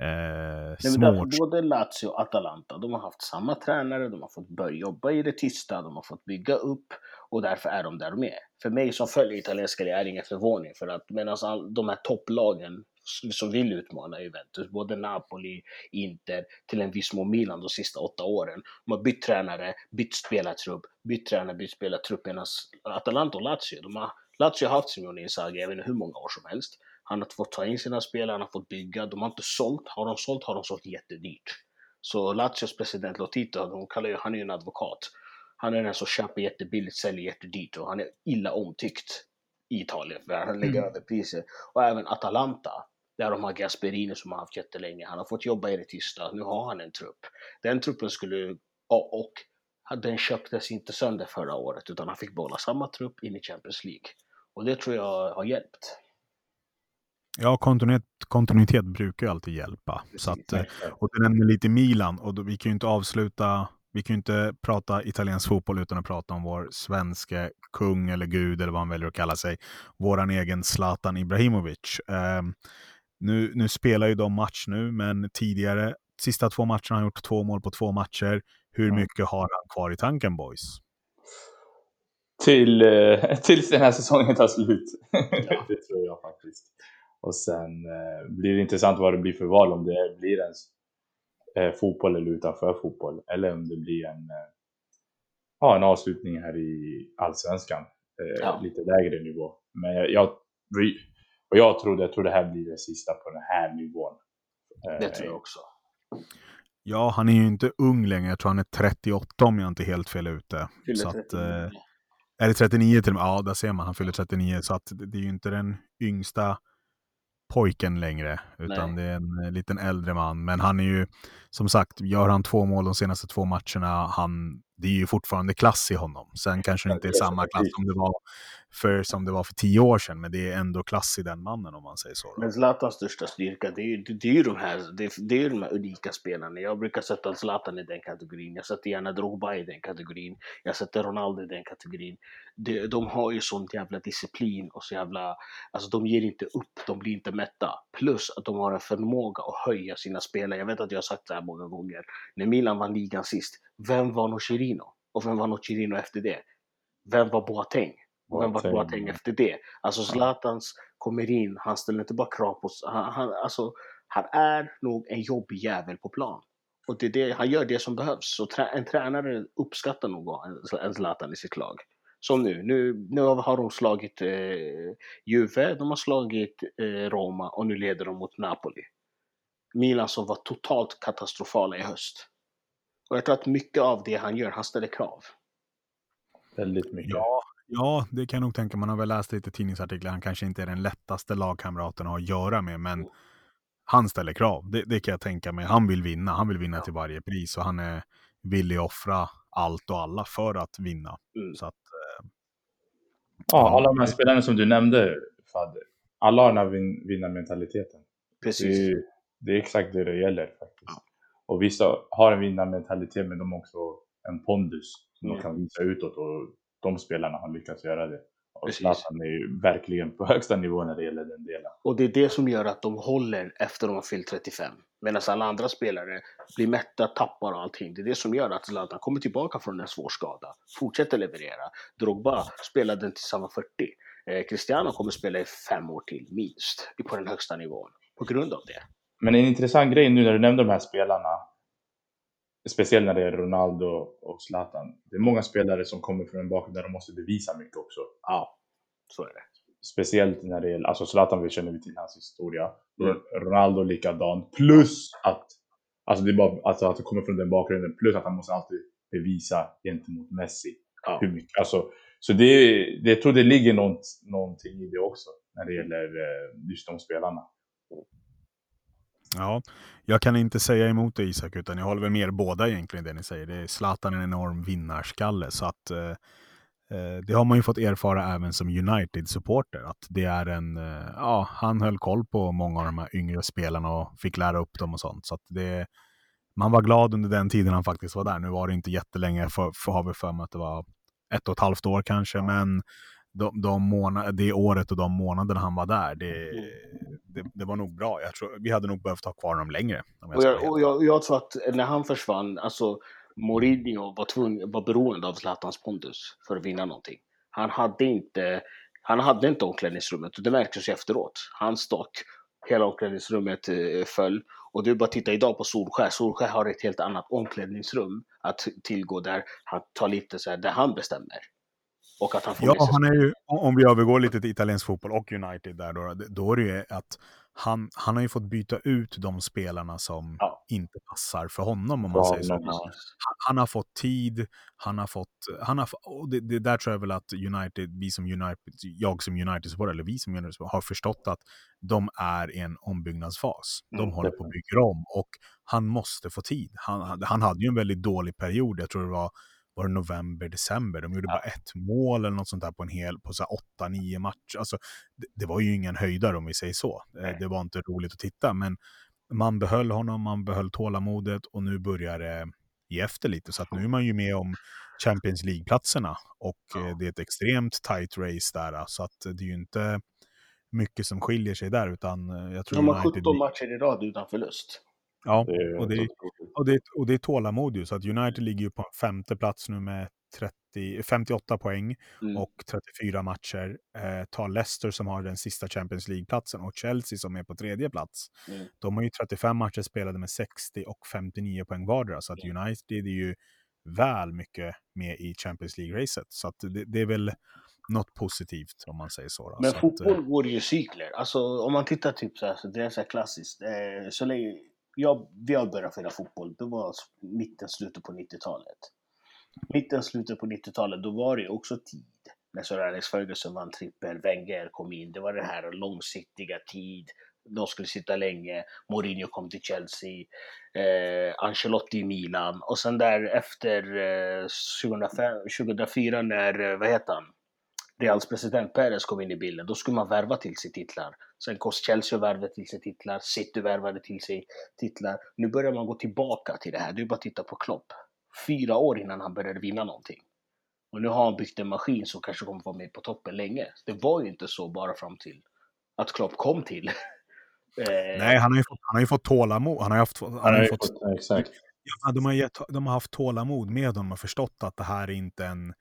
Eh, Nej, både Lazio och Atalanta, de har haft samma tränare, de har fått börja jobba i det tysta, de har fått bygga upp och därför är de där de är. För mig som följer italienska det är ingen förvåning för att medan de här topplagen som vill utmana Juventus, både Napoli, Inter, till en viss mån Milan de sista åtta åren. De har bytt tränare, bytt spelartrupp, bytt tränare, bytt spelartrupp medan Atalanta och Lazio, de har, Lazio har haft Simone Inzaghi, jag vet inte hur många år som helst. Han har fått ta in sina spelare, han har fått bygga. De har inte sålt. Har de sålt har de sålt jättedyrt. Så Lazios president Lotito, de kallar ju, han är ju en advokat. Han är den som köper jättebilligt, säljer jättedyrt och han är illa omtyckt i Italien för han lägger mm. över priser. Och även Atalanta, där de har Gasperini som har haft jättelänge. Han har fått jobba i det tysta. Nu har han en trupp. Den truppen skulle, och, och den köptes inte sönder förra året utan han fick behålla samma trupp in i Champions League. Och det tror jag har hjälpt. Ja, kontinuitet, kontinuitet brukar ju alltid hjälpa. Precis, så att, eh, och du nämner lite Milan och då, vi kan ju inte avsluta, vi kan ju inte prata italiensk fotboll utan att prata om vår svenske kung eller gud eller vad han väljer att kalla sig. Våran egen Zlatan Ibrahimovic. Eh, nu, nu spelar ju de match nu, men tidigare, sista två matcherna har han gjort två mål på två matcher. Hur mycket har han kvar i tanken boys? Till, eh, tills den här säsongen tar slut. Ja. det tror jag faktiskt. Och sen eh, blir det intressant vad det blir för val, om det blir ens eh, fotboll eller utanför fotboll. Eller om det blir en, eh, ja, en avslutning här i allsvenskan. Eh, ja. Lite lägre nivå. Men jag, jag, och jag tror, jag tror det här blir det sista på den här nivån. Eh, det tror jag också. Ja, han är ju inte ung längre. Jag tror han är 38 om jag inte är helt fel ute. Fyller så 39. Att, eh, är det 39 till och med? Ja, där ser man. Han fyller 39. Så att det är ju inte den yngsta pojken längre, utan Nej. det är en eh, liten äldre man. Men han är ju, som sagt, gör han två mål de senaste två matcherna, han, det är ju fortfarande klass i honom. Sen kanske det inte är samma klass som det var för, som det var för tio år sedan, men det är ändå klass i den mannen om man säger så. Då. Men Zlatans största styrka, det är ju det är ju de här, det är, det är de här unika spelarna. Jag brukar sätta Zlatan i den kategorin, jag sätter gärna Drogba i den kategorin, jag sätter Ronaldo i den kategorin. De, de har ju sånt jävla disciplin och så jävla, alltså de ger inte upp, de blir inte mätta. Plus att de har en förmåga att höja sina spelare. Jag vet att jag har sagt det här många gånger. När Milan vann ligan sist, vem var Nocerino? Och vem var Nocerino efter det? Vem var Boateng? Och vem var Boateng efter det? Alltså Zlatans kommer in, han ställer inte bara krav på... Han, han, alltså, han är nog en jobbig jävel på plan. Och det är det, han gör det som behövs. Så trä, en tränare uppskattar nog en Zlatan i sitt lag. Som nu, nu, nu har de slagit eh, Juve, de har slagit eh, Roma och nu leder de mot Napoli. Milan som var totalt katastrofala i höst. Och jag tror att mycket av det han gör, han ställer krav. Väldigt mycket. Ja, ja, det kan jag nog tänka. Man har väl läst lite tidningsartiklar. Han kanske inte är den lättaste lagkamraten att ha att göra med, men mm. han ställer krav. Det, det, kan jag tänka mig. Han vill vinna. Han vill vinna ja. till varje pris och han är villig att offra allt och alla för att vinna. Mm. Så att, eh, ja, alla de här spelarna som du nämnde, Fadde, alla har den här vinnarmentaliteten. Precis. Det är, det är exakt det det gäller faktiskt. Ja. Och vissa har en vinnarmentalitet men de har också en pondus som mm. de kan visa utåt och de spelarna har lyckats göra det. Och Zlatan är ju verkligen på högsta nivå när det gäller den delen. Och det är det som gör att de håller efter de har fyllt 35. Medan alla andra spelare blir mätta, tappar och allting. Det är det som gör att Zlatan kommer tillbaka från en svår skada, fortsätter leverera. Drogba spelade den tills han var 40. Eh, Cristiano kommer spela i fem år till, minst, på den högsta nivån. På grund av det. Men en intressant grej nu när du nämnde de här spelarna, speciellt när det är Ronaldo och Zlatan. Det är många spelare som kommer från en bakgrund där de måste bevisa mycket också. Ja, så är det. Speciellt när det gäller, alltså Zlatan vi känner vi till hans historia. Mm. Ronaldo likadan. Plus att, alltså det är bara, alltså att det kommer från den bakgrunden. Plus att han måste alltid bevisa gentemot Messi. Ja. Hur mycket, alltså, så det, det, jag tror det ligger något, någonting i det också när det gäller eh, just de spelarna. Ja, jag kan inte säga emot det Isak, utan jag håller väl mer båda egentligen det ni säger. Det är Zlatan en enorm vinnarskalle, så att eh, eh, det har man ju fått erfara även som United-supporter, att det är en, eh, ja, han höll koll på många av de här yngre spelarna och fick lära upp dem och sånt. Så att det, man var glad under den tiden han faktiskt var där. Nu var det inte jättelänge, för, för har vi för mig att det var ett och ett halvt år kanske, men de, de månad, det året och de månaderna han var där, det, Mm. det, det var nog bra. Jag tror, vi hade nog behövt ha kvar honom längre. Jag Och jag, och jag, jag tror att när han försvann, alltså Mourinho var, tvungen, var beroende av Zlatans pondus för att vinna någonting. Han hade inte, han hade inte omklädningsrummet och det märktes ju efteråt. Han stack, hela omklädningsrummet eh, föll. Och du bara titta idag på Solskär, Solskär har ett helt annat omklädningsrum att tillgå där han tar lite så här, där han bestämmer. Och att han får Ja, han är ju, om vi övergår lite till italiensk fotboll och United där då, då är det ju att han, han har ju fått byta ut de spelarna som Ja. inte passar för honom om man säger så. ja. Han, han har fått tid, han har fått, han har, och det, det där tror jag väl att United, vi som United, jag som United-supporter, eller vi som United har förstått att de är i en ombyggnadsfas. De Mm, håller på att bygga om och han måste få tid. Han, han hade ju en väldigt dålig period, jag tror det var var det november, december. De gjorde Ja. bara ett mål eller något sånt där på en hel, på så åtta, nio matcher. Alltså, det, det var ju ingen höjdare om vi säger så. Eh, Nej. Det var inte roligt att titta, men man behöll honom, man behöll tålamodet och nu börjar det ge efter lite. Så att nu är man ju med om Champions League-platserna och Ja. eh, det är ett extremt tight race där. Så att det är ju inte mycket som skiljer sig där, utan eh, jag tror De har United... 17 matcher i rad utan förlust. Ja, Det är och det, är- och det, och det är tålamod ju, så att United ligger ju på femte plats nu med 30, 58 poäng Mm. och 34 matcher. Eh, tar Leicester som har den sista Champions League-platsen och Chelsea som är på tredje plats. Mm. De har ju 35 matcher spelade med 60 och 59 poäng vardera, så att Mm. United är ju väl mycket med i Champions League-racet. Så att det, det är väl något positivt om man säger så. Då. Men så att, fotboll eh, går ju cykler. Alltså om man tittar typ så här, så det är så här klassiskt. Eh, så länge jag, vi har börjat spela fotboll, det var mitten, slutet på 90-talet. Mitten, slutet på 90-talet, då var det ju också tid. När Sir Alex Ferguson vann trippel, Wenger kom in, det var den här långsiktiga tid. De skulle sitta länge, Mourinho kom till Chelsea, eh, Ancelotti i Milan. Och sen där efter eh, 2005, 2004 när, eh, vad heter han? Reals president Perez kom in i bilden, då skulle man värva till sig titlar. Sen kom Chelsea värvade till sig titlar, City värvade till sig titlar. Nu börjar man gå tillbaka till det här. Du bara titta på Klopp. Fyra år innan han började vinna någonting. Och nu har han byggt en maskin som kanske kommer vara med på toppen länge. Det var ju inte så bara fram till att Klopp kom till. Eh, Nej, han har ju fått, han har ju fått tålamod. Han har ju haft, han har ju fått, exakt. Ja, de, har gett, de har haft tålamod med honom och förstått att det här är inte en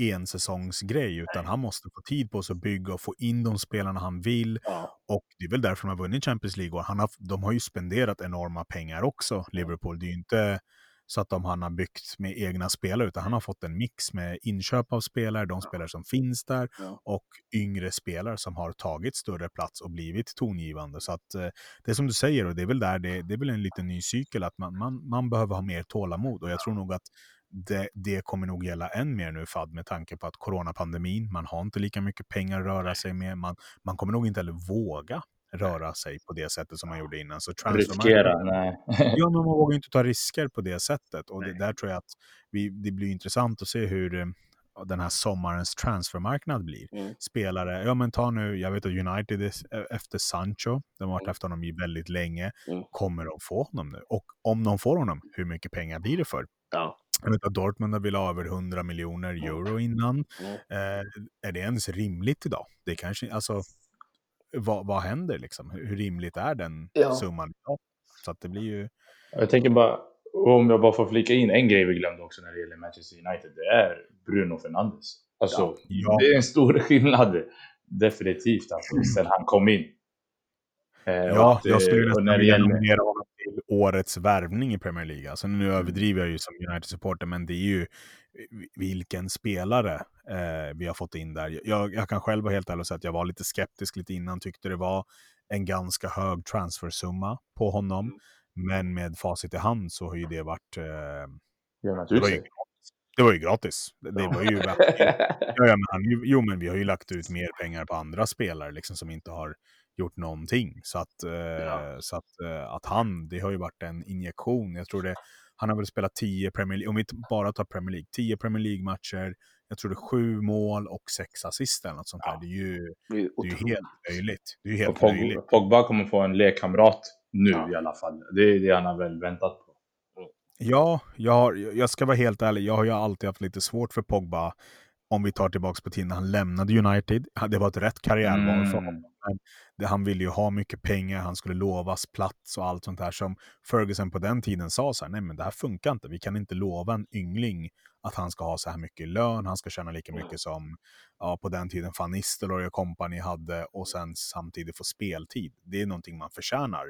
ensäsongsgrej, utan han måste få tid på sig att bygga och få in de spelarna han vill. ja, Och det är väl därför de har vunnit Champions League. Och han har, de har ju spenderat enorma pengar också, Liverpool. Det är ju inte så att de, han har byggt med egna spelare, utan han har fått en mix med inköp av spelare, de spelare som finns där, Ja. och yngre spelare som har tagit större plats och blivit tongivande. Så att eh, det är som du säger, och det är väl där det, det är väl en liten ny cykel, att man, man, man behöver ha mer tålamod. Och jag tror nog att det, det kommer nog gälla än mer nu Fad med tanke på att coronapandemin, man har inte lika mycket pengar att röra sig med, man, man kommer nog inte heller våga röra sig på det sättet som man gjorde innan. Så Riskera, nej. Ja, men man vågar inte ta risker på det sättet. Och det, där tror jag att vi, det blir intressant att se hur eh, den här sommarens transfermarknad blir. Mm. Spelare, ja men ta nu, jag vet att United är e- efter Sancho, de har varit Mm. efter honom i väldigt länge. Mm. Kommer de få honom nu? Och om de får honom, hur mycket pengar blir det för? ja. Jag vet att Dortmund velat ha över 100 miljoner euro innan. Eh, är det ens rimligt idag? Det kanske, alltså, vad, vad händer liksom? Hur, rimligt är den Ja. summan idag? Så att det blir ju... Jag tänker bara, om jag bara får flika in en grej vi glömde också när det gäller Manchester United. Det är Bruno Fernandes. Alltså, Ja. det är en stor skillnad. Definitivt, alltså, sen han kom in. Eh, Ja, att, eh, jag skulle och nästan vilja nominera honom till årets värvning i Premier League. Alltså, nu Mm. överdriver jag ju som United-supporter, men det är ju vilken spelare eh, vi har fått in där. Jag, jag kan själv vara helt ärlig och säga att jag var lite skeptisk lite innan, tyckte det var en ganska hög transfersumma på honom. Mm. Men med facit i hand så har ju det varit... Eh, Ja, det, var ju, det var ju gratis. Det, det var ju. Ja, men jo, men vi har ju lagt ut mer pengar på andra spelare liksom, som inte har gjort någonting. Så att, eh, Ja. så att, eh, att han, det har ju varit en injektion. Jag tror det, han har väl spelat 10 Premier League, om vi bara tar Premier League, 10 Premier League-matcher, jag tror det är sju mål och sex assist eller något sånt där. Ja. Det är ju, Det är det är ju helt löjligt. Det är helt Pog- löjligt. Pogba kommer få en lekkamrat nu Ja. i alla fall. Det är det han har väl väntat på. Ja, jag, har, jag ska vara helt ärlig, jag har ju alltid haft lite svårt för Pogba om vi tar tillbaka på tiden när han lämnade United. Det var ett rätt karriärval Mm. för honom. Han ville ju ha mycket pengar, han skulle lovas plats och allt sånt där som Ferguson på den tiden sa så här, nej men det här funkar inte. Vi kan inte lova en yngling att han ska ha så här mycket lön, han ska tjäna lika mycket som ja, på den tiden Van Nistelrooy och company hade och sen samtidigt få speltid. Det är någonting man förtjänar.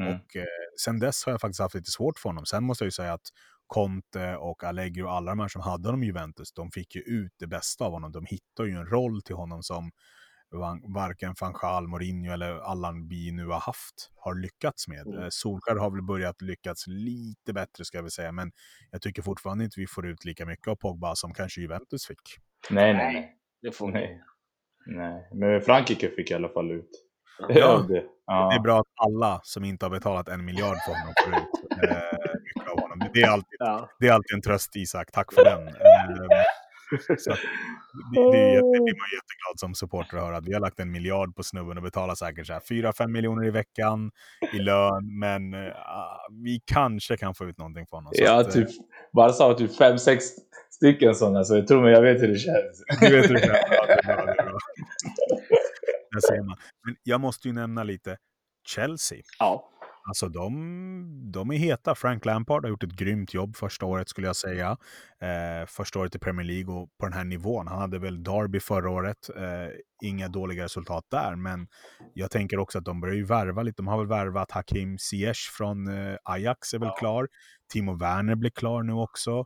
Mm. Och eh, sen dess har jag faktiskt haft lite svårt för honom. Sen måste jag ju säga att Conte och Allegri och alla de här som hade honom i Juventus, de fick ju ut det bästa av honom. De hittade ju en roll till honom som varken van Gaal, Mourinho eller Allan vi nu har haft har lyckats med. Mm. Eh, Solskjaer har väl börjat lyckats lite bättre ska vi säga, men jag tycker fortfarande inte vi får ut lika mycket av Pogba som kanske Juventus fick. Nej, nej, nej. Det får nej. Nej, men Frankrike fick i alla fall ut. Ja. det. Ja. Det är bra att alla som inte har betalat en miljard för honom får ut eh, mycket av honom. Det är alltid Ja. Det är alltid en tröst Isak, tack för den. Eh, så det, det, är, jätte- det blir man jätteglad som supporter att höra vi har lagt en miljard på snubben och betalar säkert så här 4-5 miljoner i veckan i lön, men eh, vi kanske kan få ut någonting från honom. Ja, att, eh, typ. Barca har typ fem, sex stycken sådana, så jag tror mig, jag vet hur det känns. Du vet hur det känns. Ja, det är bra, det är bra. Där ser man. Men jag måste ju nämna lite Chelsea. ja. Alltså de, de är heta. Frank Lampard har gjort ett grymt jobb första året skulle jag säga. Eh, första året i Premier League och på den här nivån. Han hade väl Derby förra året. Eh, inga dåliga resultat där, men jag tänker också att de börjar ju värva lite. De har väl värvat Hakim Ziyech från eh, Ajax är väl Ja. klar. Timo Werner blir klar nu också.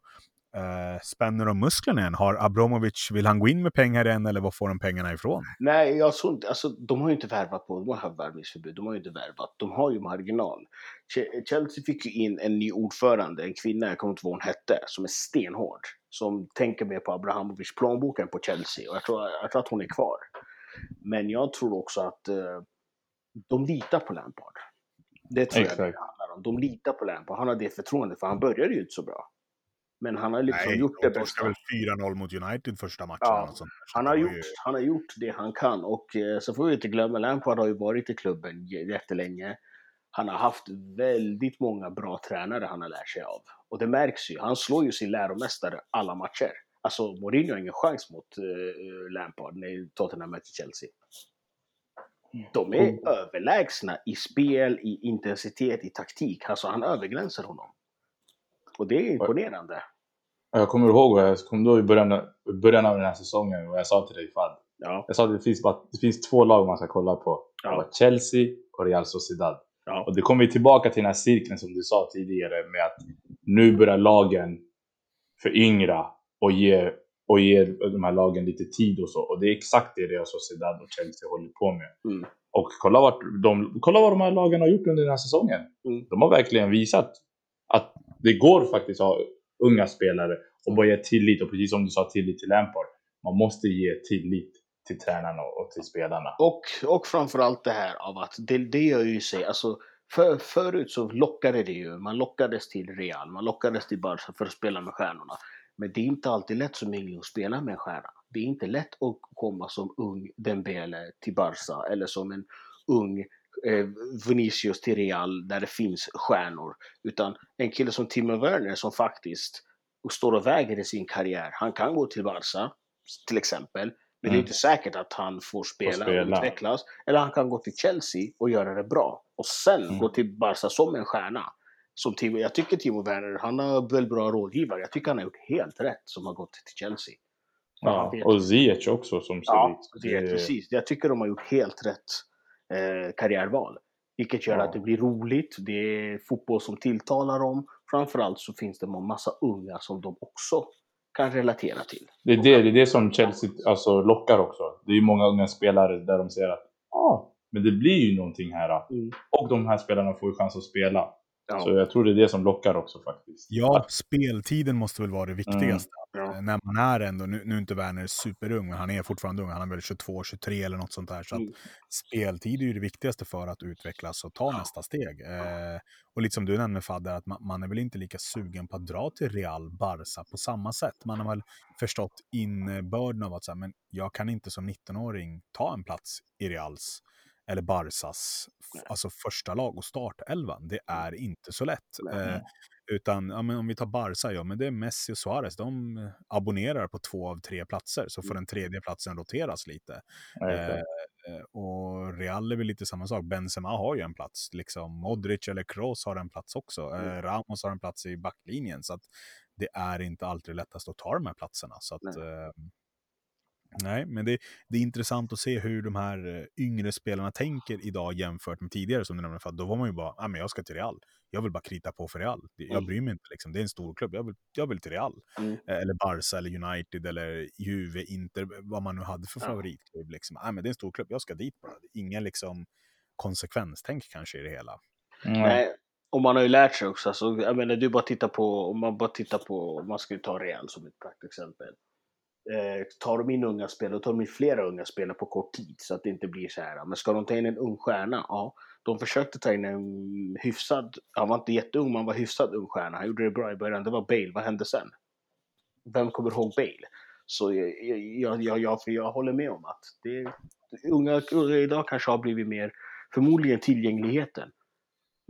Eh, spänner de musklerna än? Har Abramovic, vill han gå in med pengar än eller var får de pengarna ifrån? Nej, jag tror inte, alltså de har ju inte värvat på, de har haft värvningsförbud, de har ju inte värvat, de har ju marginal. Che- Chelsea fick ju in en ny ordförande, en kvinna, jag kommer inte ihåg vad hon hette, som är stenhård. Som tänker mer på Abrahamovic plånbok än på Chelsea och jag tror, jag tror att hon är kvar. Men jag tror också att eh, de litar på Lampard. Det tror jag Exakt. det handlar om. De litar på Lampard, han har det förtroendet, för han började ju inte så bra. Men han har liksom gjort det bästa. väl 4-0 mot United första matchen. Ja, Han har, gjort, ju- han har gjort det han kan och eh, så får vi inte glömma, Lampard har ju varit i klubben jättelänge. Han har haft väldigt många bra tränare han har lärt sig av. Och det märks ju, han slår ju sin läromästare alla matcher. Alltså Mourinho har ingen chans mot eh, Lampard när Tottenham möter Chelsea. De är överlägsna i spel, i intensitet, i taktik. Alltså han överglänser honom. Och det är imponerande. Jag kommer ihåg vad jag kom då i början, början av den här säsongen och jag sa till dig Fad. Ja, Jag sa att det finns, bara, det finns två lag man ska kolla på. Det Ja. var Chelsea och Real Sociedad. Ja. Och det kommer vi tillbaka till den här cirkeln som du sa tidigare med att nu börjar lagen föryngra och ge, och ge de här lagen lite tid och så. Och det är exakt det Real Sociedad och Chelsea håller på med. Mm. Och kolla, vart de, kolla vad de här lagen har gjort under den här säsongen. Mm. De har verkligen visat att det går faktiskt att ha unga spelare och bara ge tillit. Och precis som du sa, tillit till Lampard. Man måste ge tillit till tränarna och till spelarna. Och, och framförallt det här av att det, det gör ju sig, alltså för, förut så lockade det ju, man lockades till Real, man lockades till Barca för att spela med stjärnorna. Men det är inte alltid lätt som yngling att spela med en stjärna. Det är inte lätt att komma som ung Dembele till Barca eller som en ung eh, Vinicius till Real där det finns stjärnor. Utan en kille som Timo Werner som faktiskt står och väger i sin karriär. Han kan gå till Barca till exempel. Men det är Mm. inte säkert att han får spela, spela. och utvecklas. Eller han kan gå till Chelsea och göra det bra. Och sen Mm. gå till Barca som en stjärna. Som Timo, jag tycker Timo Werner, han har väl bra rådgivare. Jag tycker han har gjort helt rätt som har gått till Chelsea. Ja, och Ziyech också som ser Ja, dit. det precis. Jag tycker de har gjort helt rätt eh, karriärval. Vilket gör Ja. att det blir roligt. Det är fotboll som tilltalar dem. Framförallt så finns det en massa unga som de också kan relatera till. Det är det, det är det som Chelsea alltså, lockar också. Det är ju många unga spelare där de säger att ja, men det blir ju någonting här. Mm. Och de här spelarna får ju chans att spela. Ja. Så jag tror det är det som lockar också faktiskt. Ja, speltiden måste väl vara det viktigaste. Ja. Eh, När man är ändå, nu, nu är inte Werner superung, men han är fortfarande ung. Han är väl 22, 23 eller något sånt där. Så att Mm. speltid är ju det viktigaste för att utvecklas och ta nästa steg. Eh, och lite som du nämnde Fadder, att man, man är väl inte lika sugen på att dra till Real Barca på samma sätt. Man har väl förstått innebörden av att så här, men jag kan inte som 19-åring ta en plats i Reals eller Barsas, alltså första lag och startelvan. Det är inte så lätt. Eh, Utan ja, men om vi tar Barca, ja men det är Messi och Suarez. De abonnerar på två av tre platser, så får den tredje platsen roteras lite. Eh, och Real är väl lite samma sak. Benzema har ju en plats. Liksom. Modric eller Kroos har en plats också. Eh, mm. Ramos har en plats i backlinjen. Så att det är inte alltid lättast att ta de här platserna. Så att, Nej, men det, det, är intressant att se hur de här eh, yngre spelarna tänker idag jämfört med tidigare. Som du nämnde, för att då var man ju bara, ah, men jag ska till Real. Jag vill bara krita på för Real. Jag mm. bryr mig inte, liksom. det är en stor klubb. Jag vill, jag vill till Real. Mm. Eh, eller Barca, eller United, eller Juve, Inter, vad man nu hade för favoritklubb. Liksom. Ah, men det är en stor klubb, jag ska dit bara. Ingen liksom, konsekvenstänk kanske i det hela. Mm. Nej, och man har ju lärt sig också. Alltså, jag menar, du bara tittar på, om man bara tittar på, om man ska ta Real som ett praktexempel eh, tar de in unga spelare, då tar de in flera unga spelare på kort tid så att det inte blir så här. Men ska de ta in en ung stjärna? Ja, de försökte ta in en hyfsad, han var inte jätteung, men han var hyfsad ung stjärna. Han gjorde det bra i början. Det var Bale. Vad hände sen? Vem kommer ihåg Bale? Så jag, jag, jag, jag, jag håller med om att det, unga idag kanske har blivit mer, förmodligen tillgängligheten.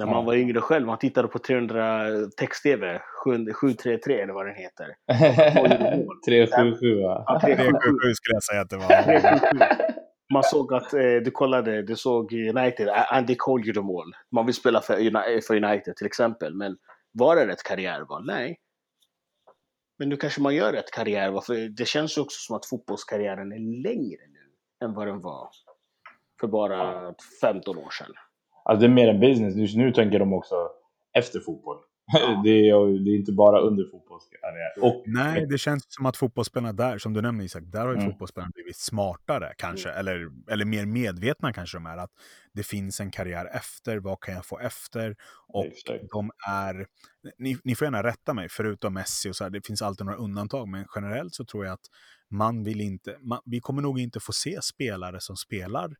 När man var yngre själv, man tittade på 300 text-tv, 733 eller vad den heter. 377 va? Ja, 377 skulle jag säga att det var. Man såg att, eh, du kollade, du såg United, Andy Cole gjorde mål. Man vill spela för, för United till exempel, men var det rätt karriärval? Nej. Men nu kanske man gör rätt karriärval, för det känns ju också som att fotbollskarriären är längre nu än vad den var för bara 15 år sedan. Alltså det är mer en business. Just nu tänker de också efter fotboll. Ja. Det, är, det är inte bara under fotbollskarriär. Och, Nej, det känns som att fotbollsspelarna där, som du nämner Isak, där har ju mm. fotbollsspelarna blivit smartare kanske, mm. eller, eller mer medvetna kanske de är. Att det finns en karriär efter, vad kan jag få efter? Och Exakt. de är, ni, ni får gärna rätta mig, förutom Messi och så här, det finns alltid några undantag, men generellt så tror jag att man vill inte, man, vi kommer nog inte få se spelare som spelar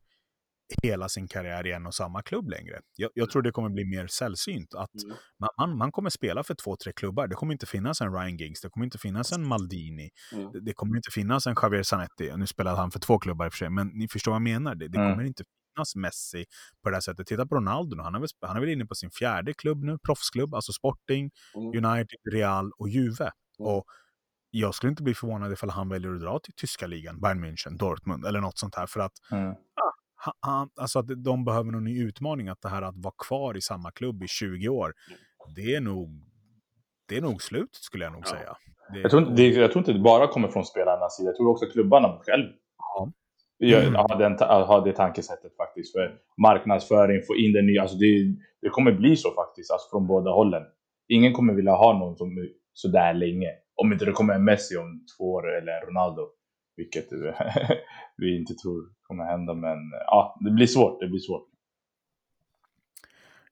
hela sin karriär i en och samma klubb längre. Jag, jag tror det kommer bli mer sällsynt att mm. man, man, kommer spela för två, tre klubbar. Det kommer inte finnas en Ryan Giggs, det kommer inte finnas en Maldini, mm. det, det, kommer inte finnas en Javier Zanetti. Nu spelar han för två klubbar i och för sig, men ni förstår vad jag menar. Det, det mm. kommer inte finnas Messi på det här sättet. Titta på Ronaldo nu, han är väl, han är väl inne på sin fjärde klubb nu, proffsklubb, alltså Sporting, mm. United, Real och Juve. Mm. Och jag skulle inte bli förvånad ifall han väljer att dra till tyska ligan, Bayern München, Dortmund eller något sånt här. För att mm han, alltså att de behöver någon ny utmaning, att det här att vara kvar i samma klubb i 20 år, det är nog, det är nog slut skulle jag nog ja. säga. Det, jag, tror inte, det, jag tror inte det bara kommer från spelarnas sida, jag tror också klubbarna själv ja. Mm. har, den, har det tankesättet faktiskt. För marknadsföring, få in den nya, alltså det, det kommer bli så faktiskt, alltså från båda hållen. Ingen kommer vilja ha någon som sådär länge. Om inte det kommer en Messi om två år eller Ronaldo. Vilket vi inte tror kommer hända. Men ja, det blir svårt. Det blir svårt.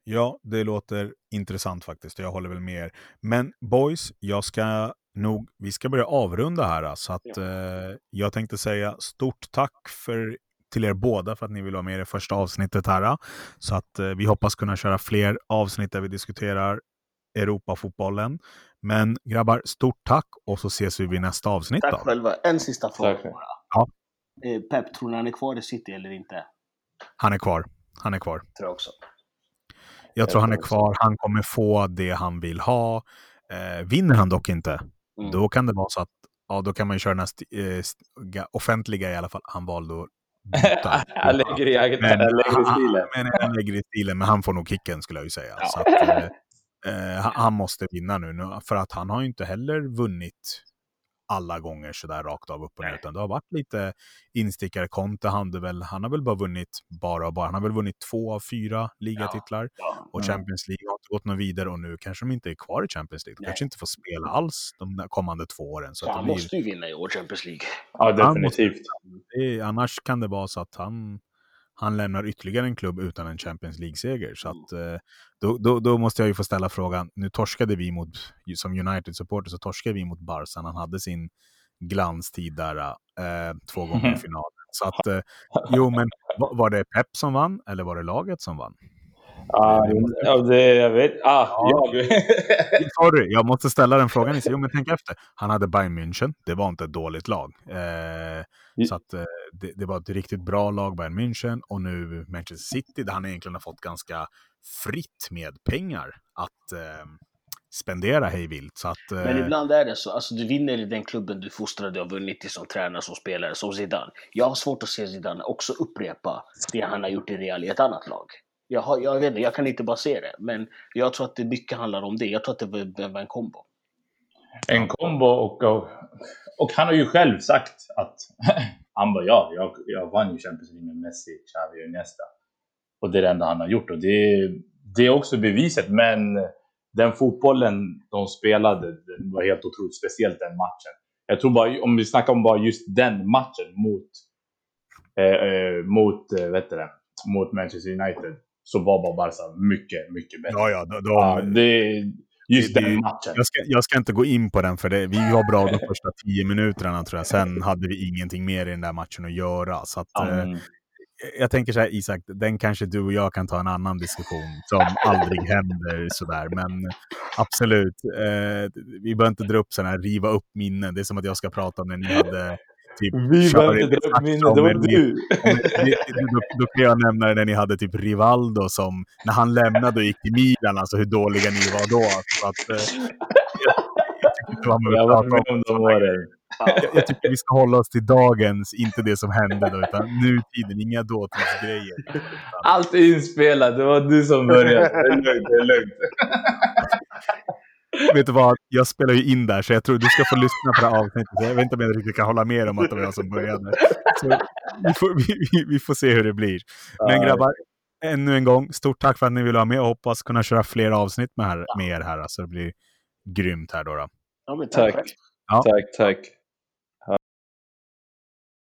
Ja, det låter intressant faktiskt. Jag håller väl med er. Men boys, jag ska nog, vi ska börja avrunda här. Så att, ja. eh, jag tänkte säga stort tack för, till er båda för att ni vill vara med i det första avsnittet här. Så att eh, vi hoppas kunna köra fler avsnitt där vi diskuterar Europafotbollen. Men grabbar, stort tack och så ses vi vid nästa avsnitt. Tack då. själva. En sista fråga bara. Ja. Eh, Pep, tror ni han är kvar i City eller inte? Han är kvar. Han är kvar. Tror jag också. Jag, jag tror han är kvar. Han kommer få det han vill ha. Eh, vinner han dock inte, mm. då kan det vara så att ja, då kan man ju köra nästa eh, offentliga i alla fall. Han valde att byta. han lägger i, men, lägger i stilen. Men, han lägger i stilen, men han får nog kicken skulle jag ju säga. Ja. Så att, eh, eh han måste vinna nu, för att han har ju inte heller vunnit alla gånger sådär rakt av upp och ner, utan det har varit lite instickare. Conte han, väl, han har väl bara vunnit bara och bara, han har väl vunnit två av fyra ligatitlar ja, och Champions League har inte gått något vidare och nu kanske de inte är kvar i Champions League. De kanske inte får spela alls de kommande två åren. Så ja, han blir... måste ju vinna i år, Champions League. Ja, definitivt. Måste, annars kan det vara så att han han lämnar ytterligare en klubb utan en Champions League-seger. Så att, eh, då, då, då, måste jag ju få ställa frågan, nu torskade vi mot, som United-supporter så torskade vi mot Barca, han hade sin glanstid där eh, två gånger i finalen. Så att, eh, jo men var det Pep som vann eller var det laget som vann? Ah, ja, det, jag vet. Ah, ja. jag. Sorry, jag måste ställa den frågan. Jo, men tänk efter. Han hade Bayern München. Det var inte ett dåligt lag. Eh, så att, eh, det, det, var ett riktigt bra lag, Bayern München. Och nu Manchester City, där han egentligen har fått ganska fritt med pengar att, eh, spendera hej vilt. Så att, Men ibland är det så, alltså du vinner i den klubben du fostrade och vunnit i som tränare, som spelare, som Zidane. Jag har svårt att se Zidane också upprepa det han har gjort i Real i ett annat lag. Jag, har, jag vet inte, jag kan inte bara se det, men jag tror att det mycket handlar om det. Jag tror att det var, var en kombo. En kombo och, och, och han har ju själv sagt att han bara ja, jag, jag vann ju Champions League med Messi, Xavi och Iniesta. Och det är det enda han har gjort och det, det är också beviset. Men den fotbollen de spelade, den var helt otroligt, speciellt den matchen. Jag tror bara, om vi snackar om bara just den matchen mot, eh, eh, mot, eh, vet det, mot Manchester United, så var bara Barca mycket, mycket bättre. Ja, ja, de, de, Ja, det, just den matchen. jag, ska, jag ska inte gå in på den, för det, vi var bra de första tio minuterna tror jag. Sen hade vi ingenting mer i den där matchen att göra. Så att, Ja, eh, jag tänker så här, Isak, den kanske du och jag kan ta en annan diskussion som aldrig händer sådär. Men absolut, eh, vi behöver inte dra upp sådana här riva upp minnen. Det är som att jag ska prata om när ni hade typ... Vi kör behöver i inte som det var du! då, då kan jag nämna när ni hade typ Rivaldo som, när han lämnade och gick till Milan, alltså hur dåliga ni var då. Så att, eh, jag, jag tycker inte Jag var med om de åren. jag, jag tycker vi ska hålla oss till dagens, inte det som hände då, utan nutiden, inga dåtidsgrejer. Allt är inspelat, det var du som började. Det är lugnt, det är lugnt. Vet du vad, jag spelar ju in där, så jag tror du ska få lyssna på det här avsnittet. Jag vet inte om jag riktigt kan hålla med om att det var jag som började. Så vi, får, vi, vi- får se hur det blir. Men grabbar, ännu en gång, stort tack för att ni ville vara med och hoppas kunna köra fler avsnitt med, här, med er här. Alltså det blir grymt här då. då. Ja, men Tack. själv. Ja. Tack, tack.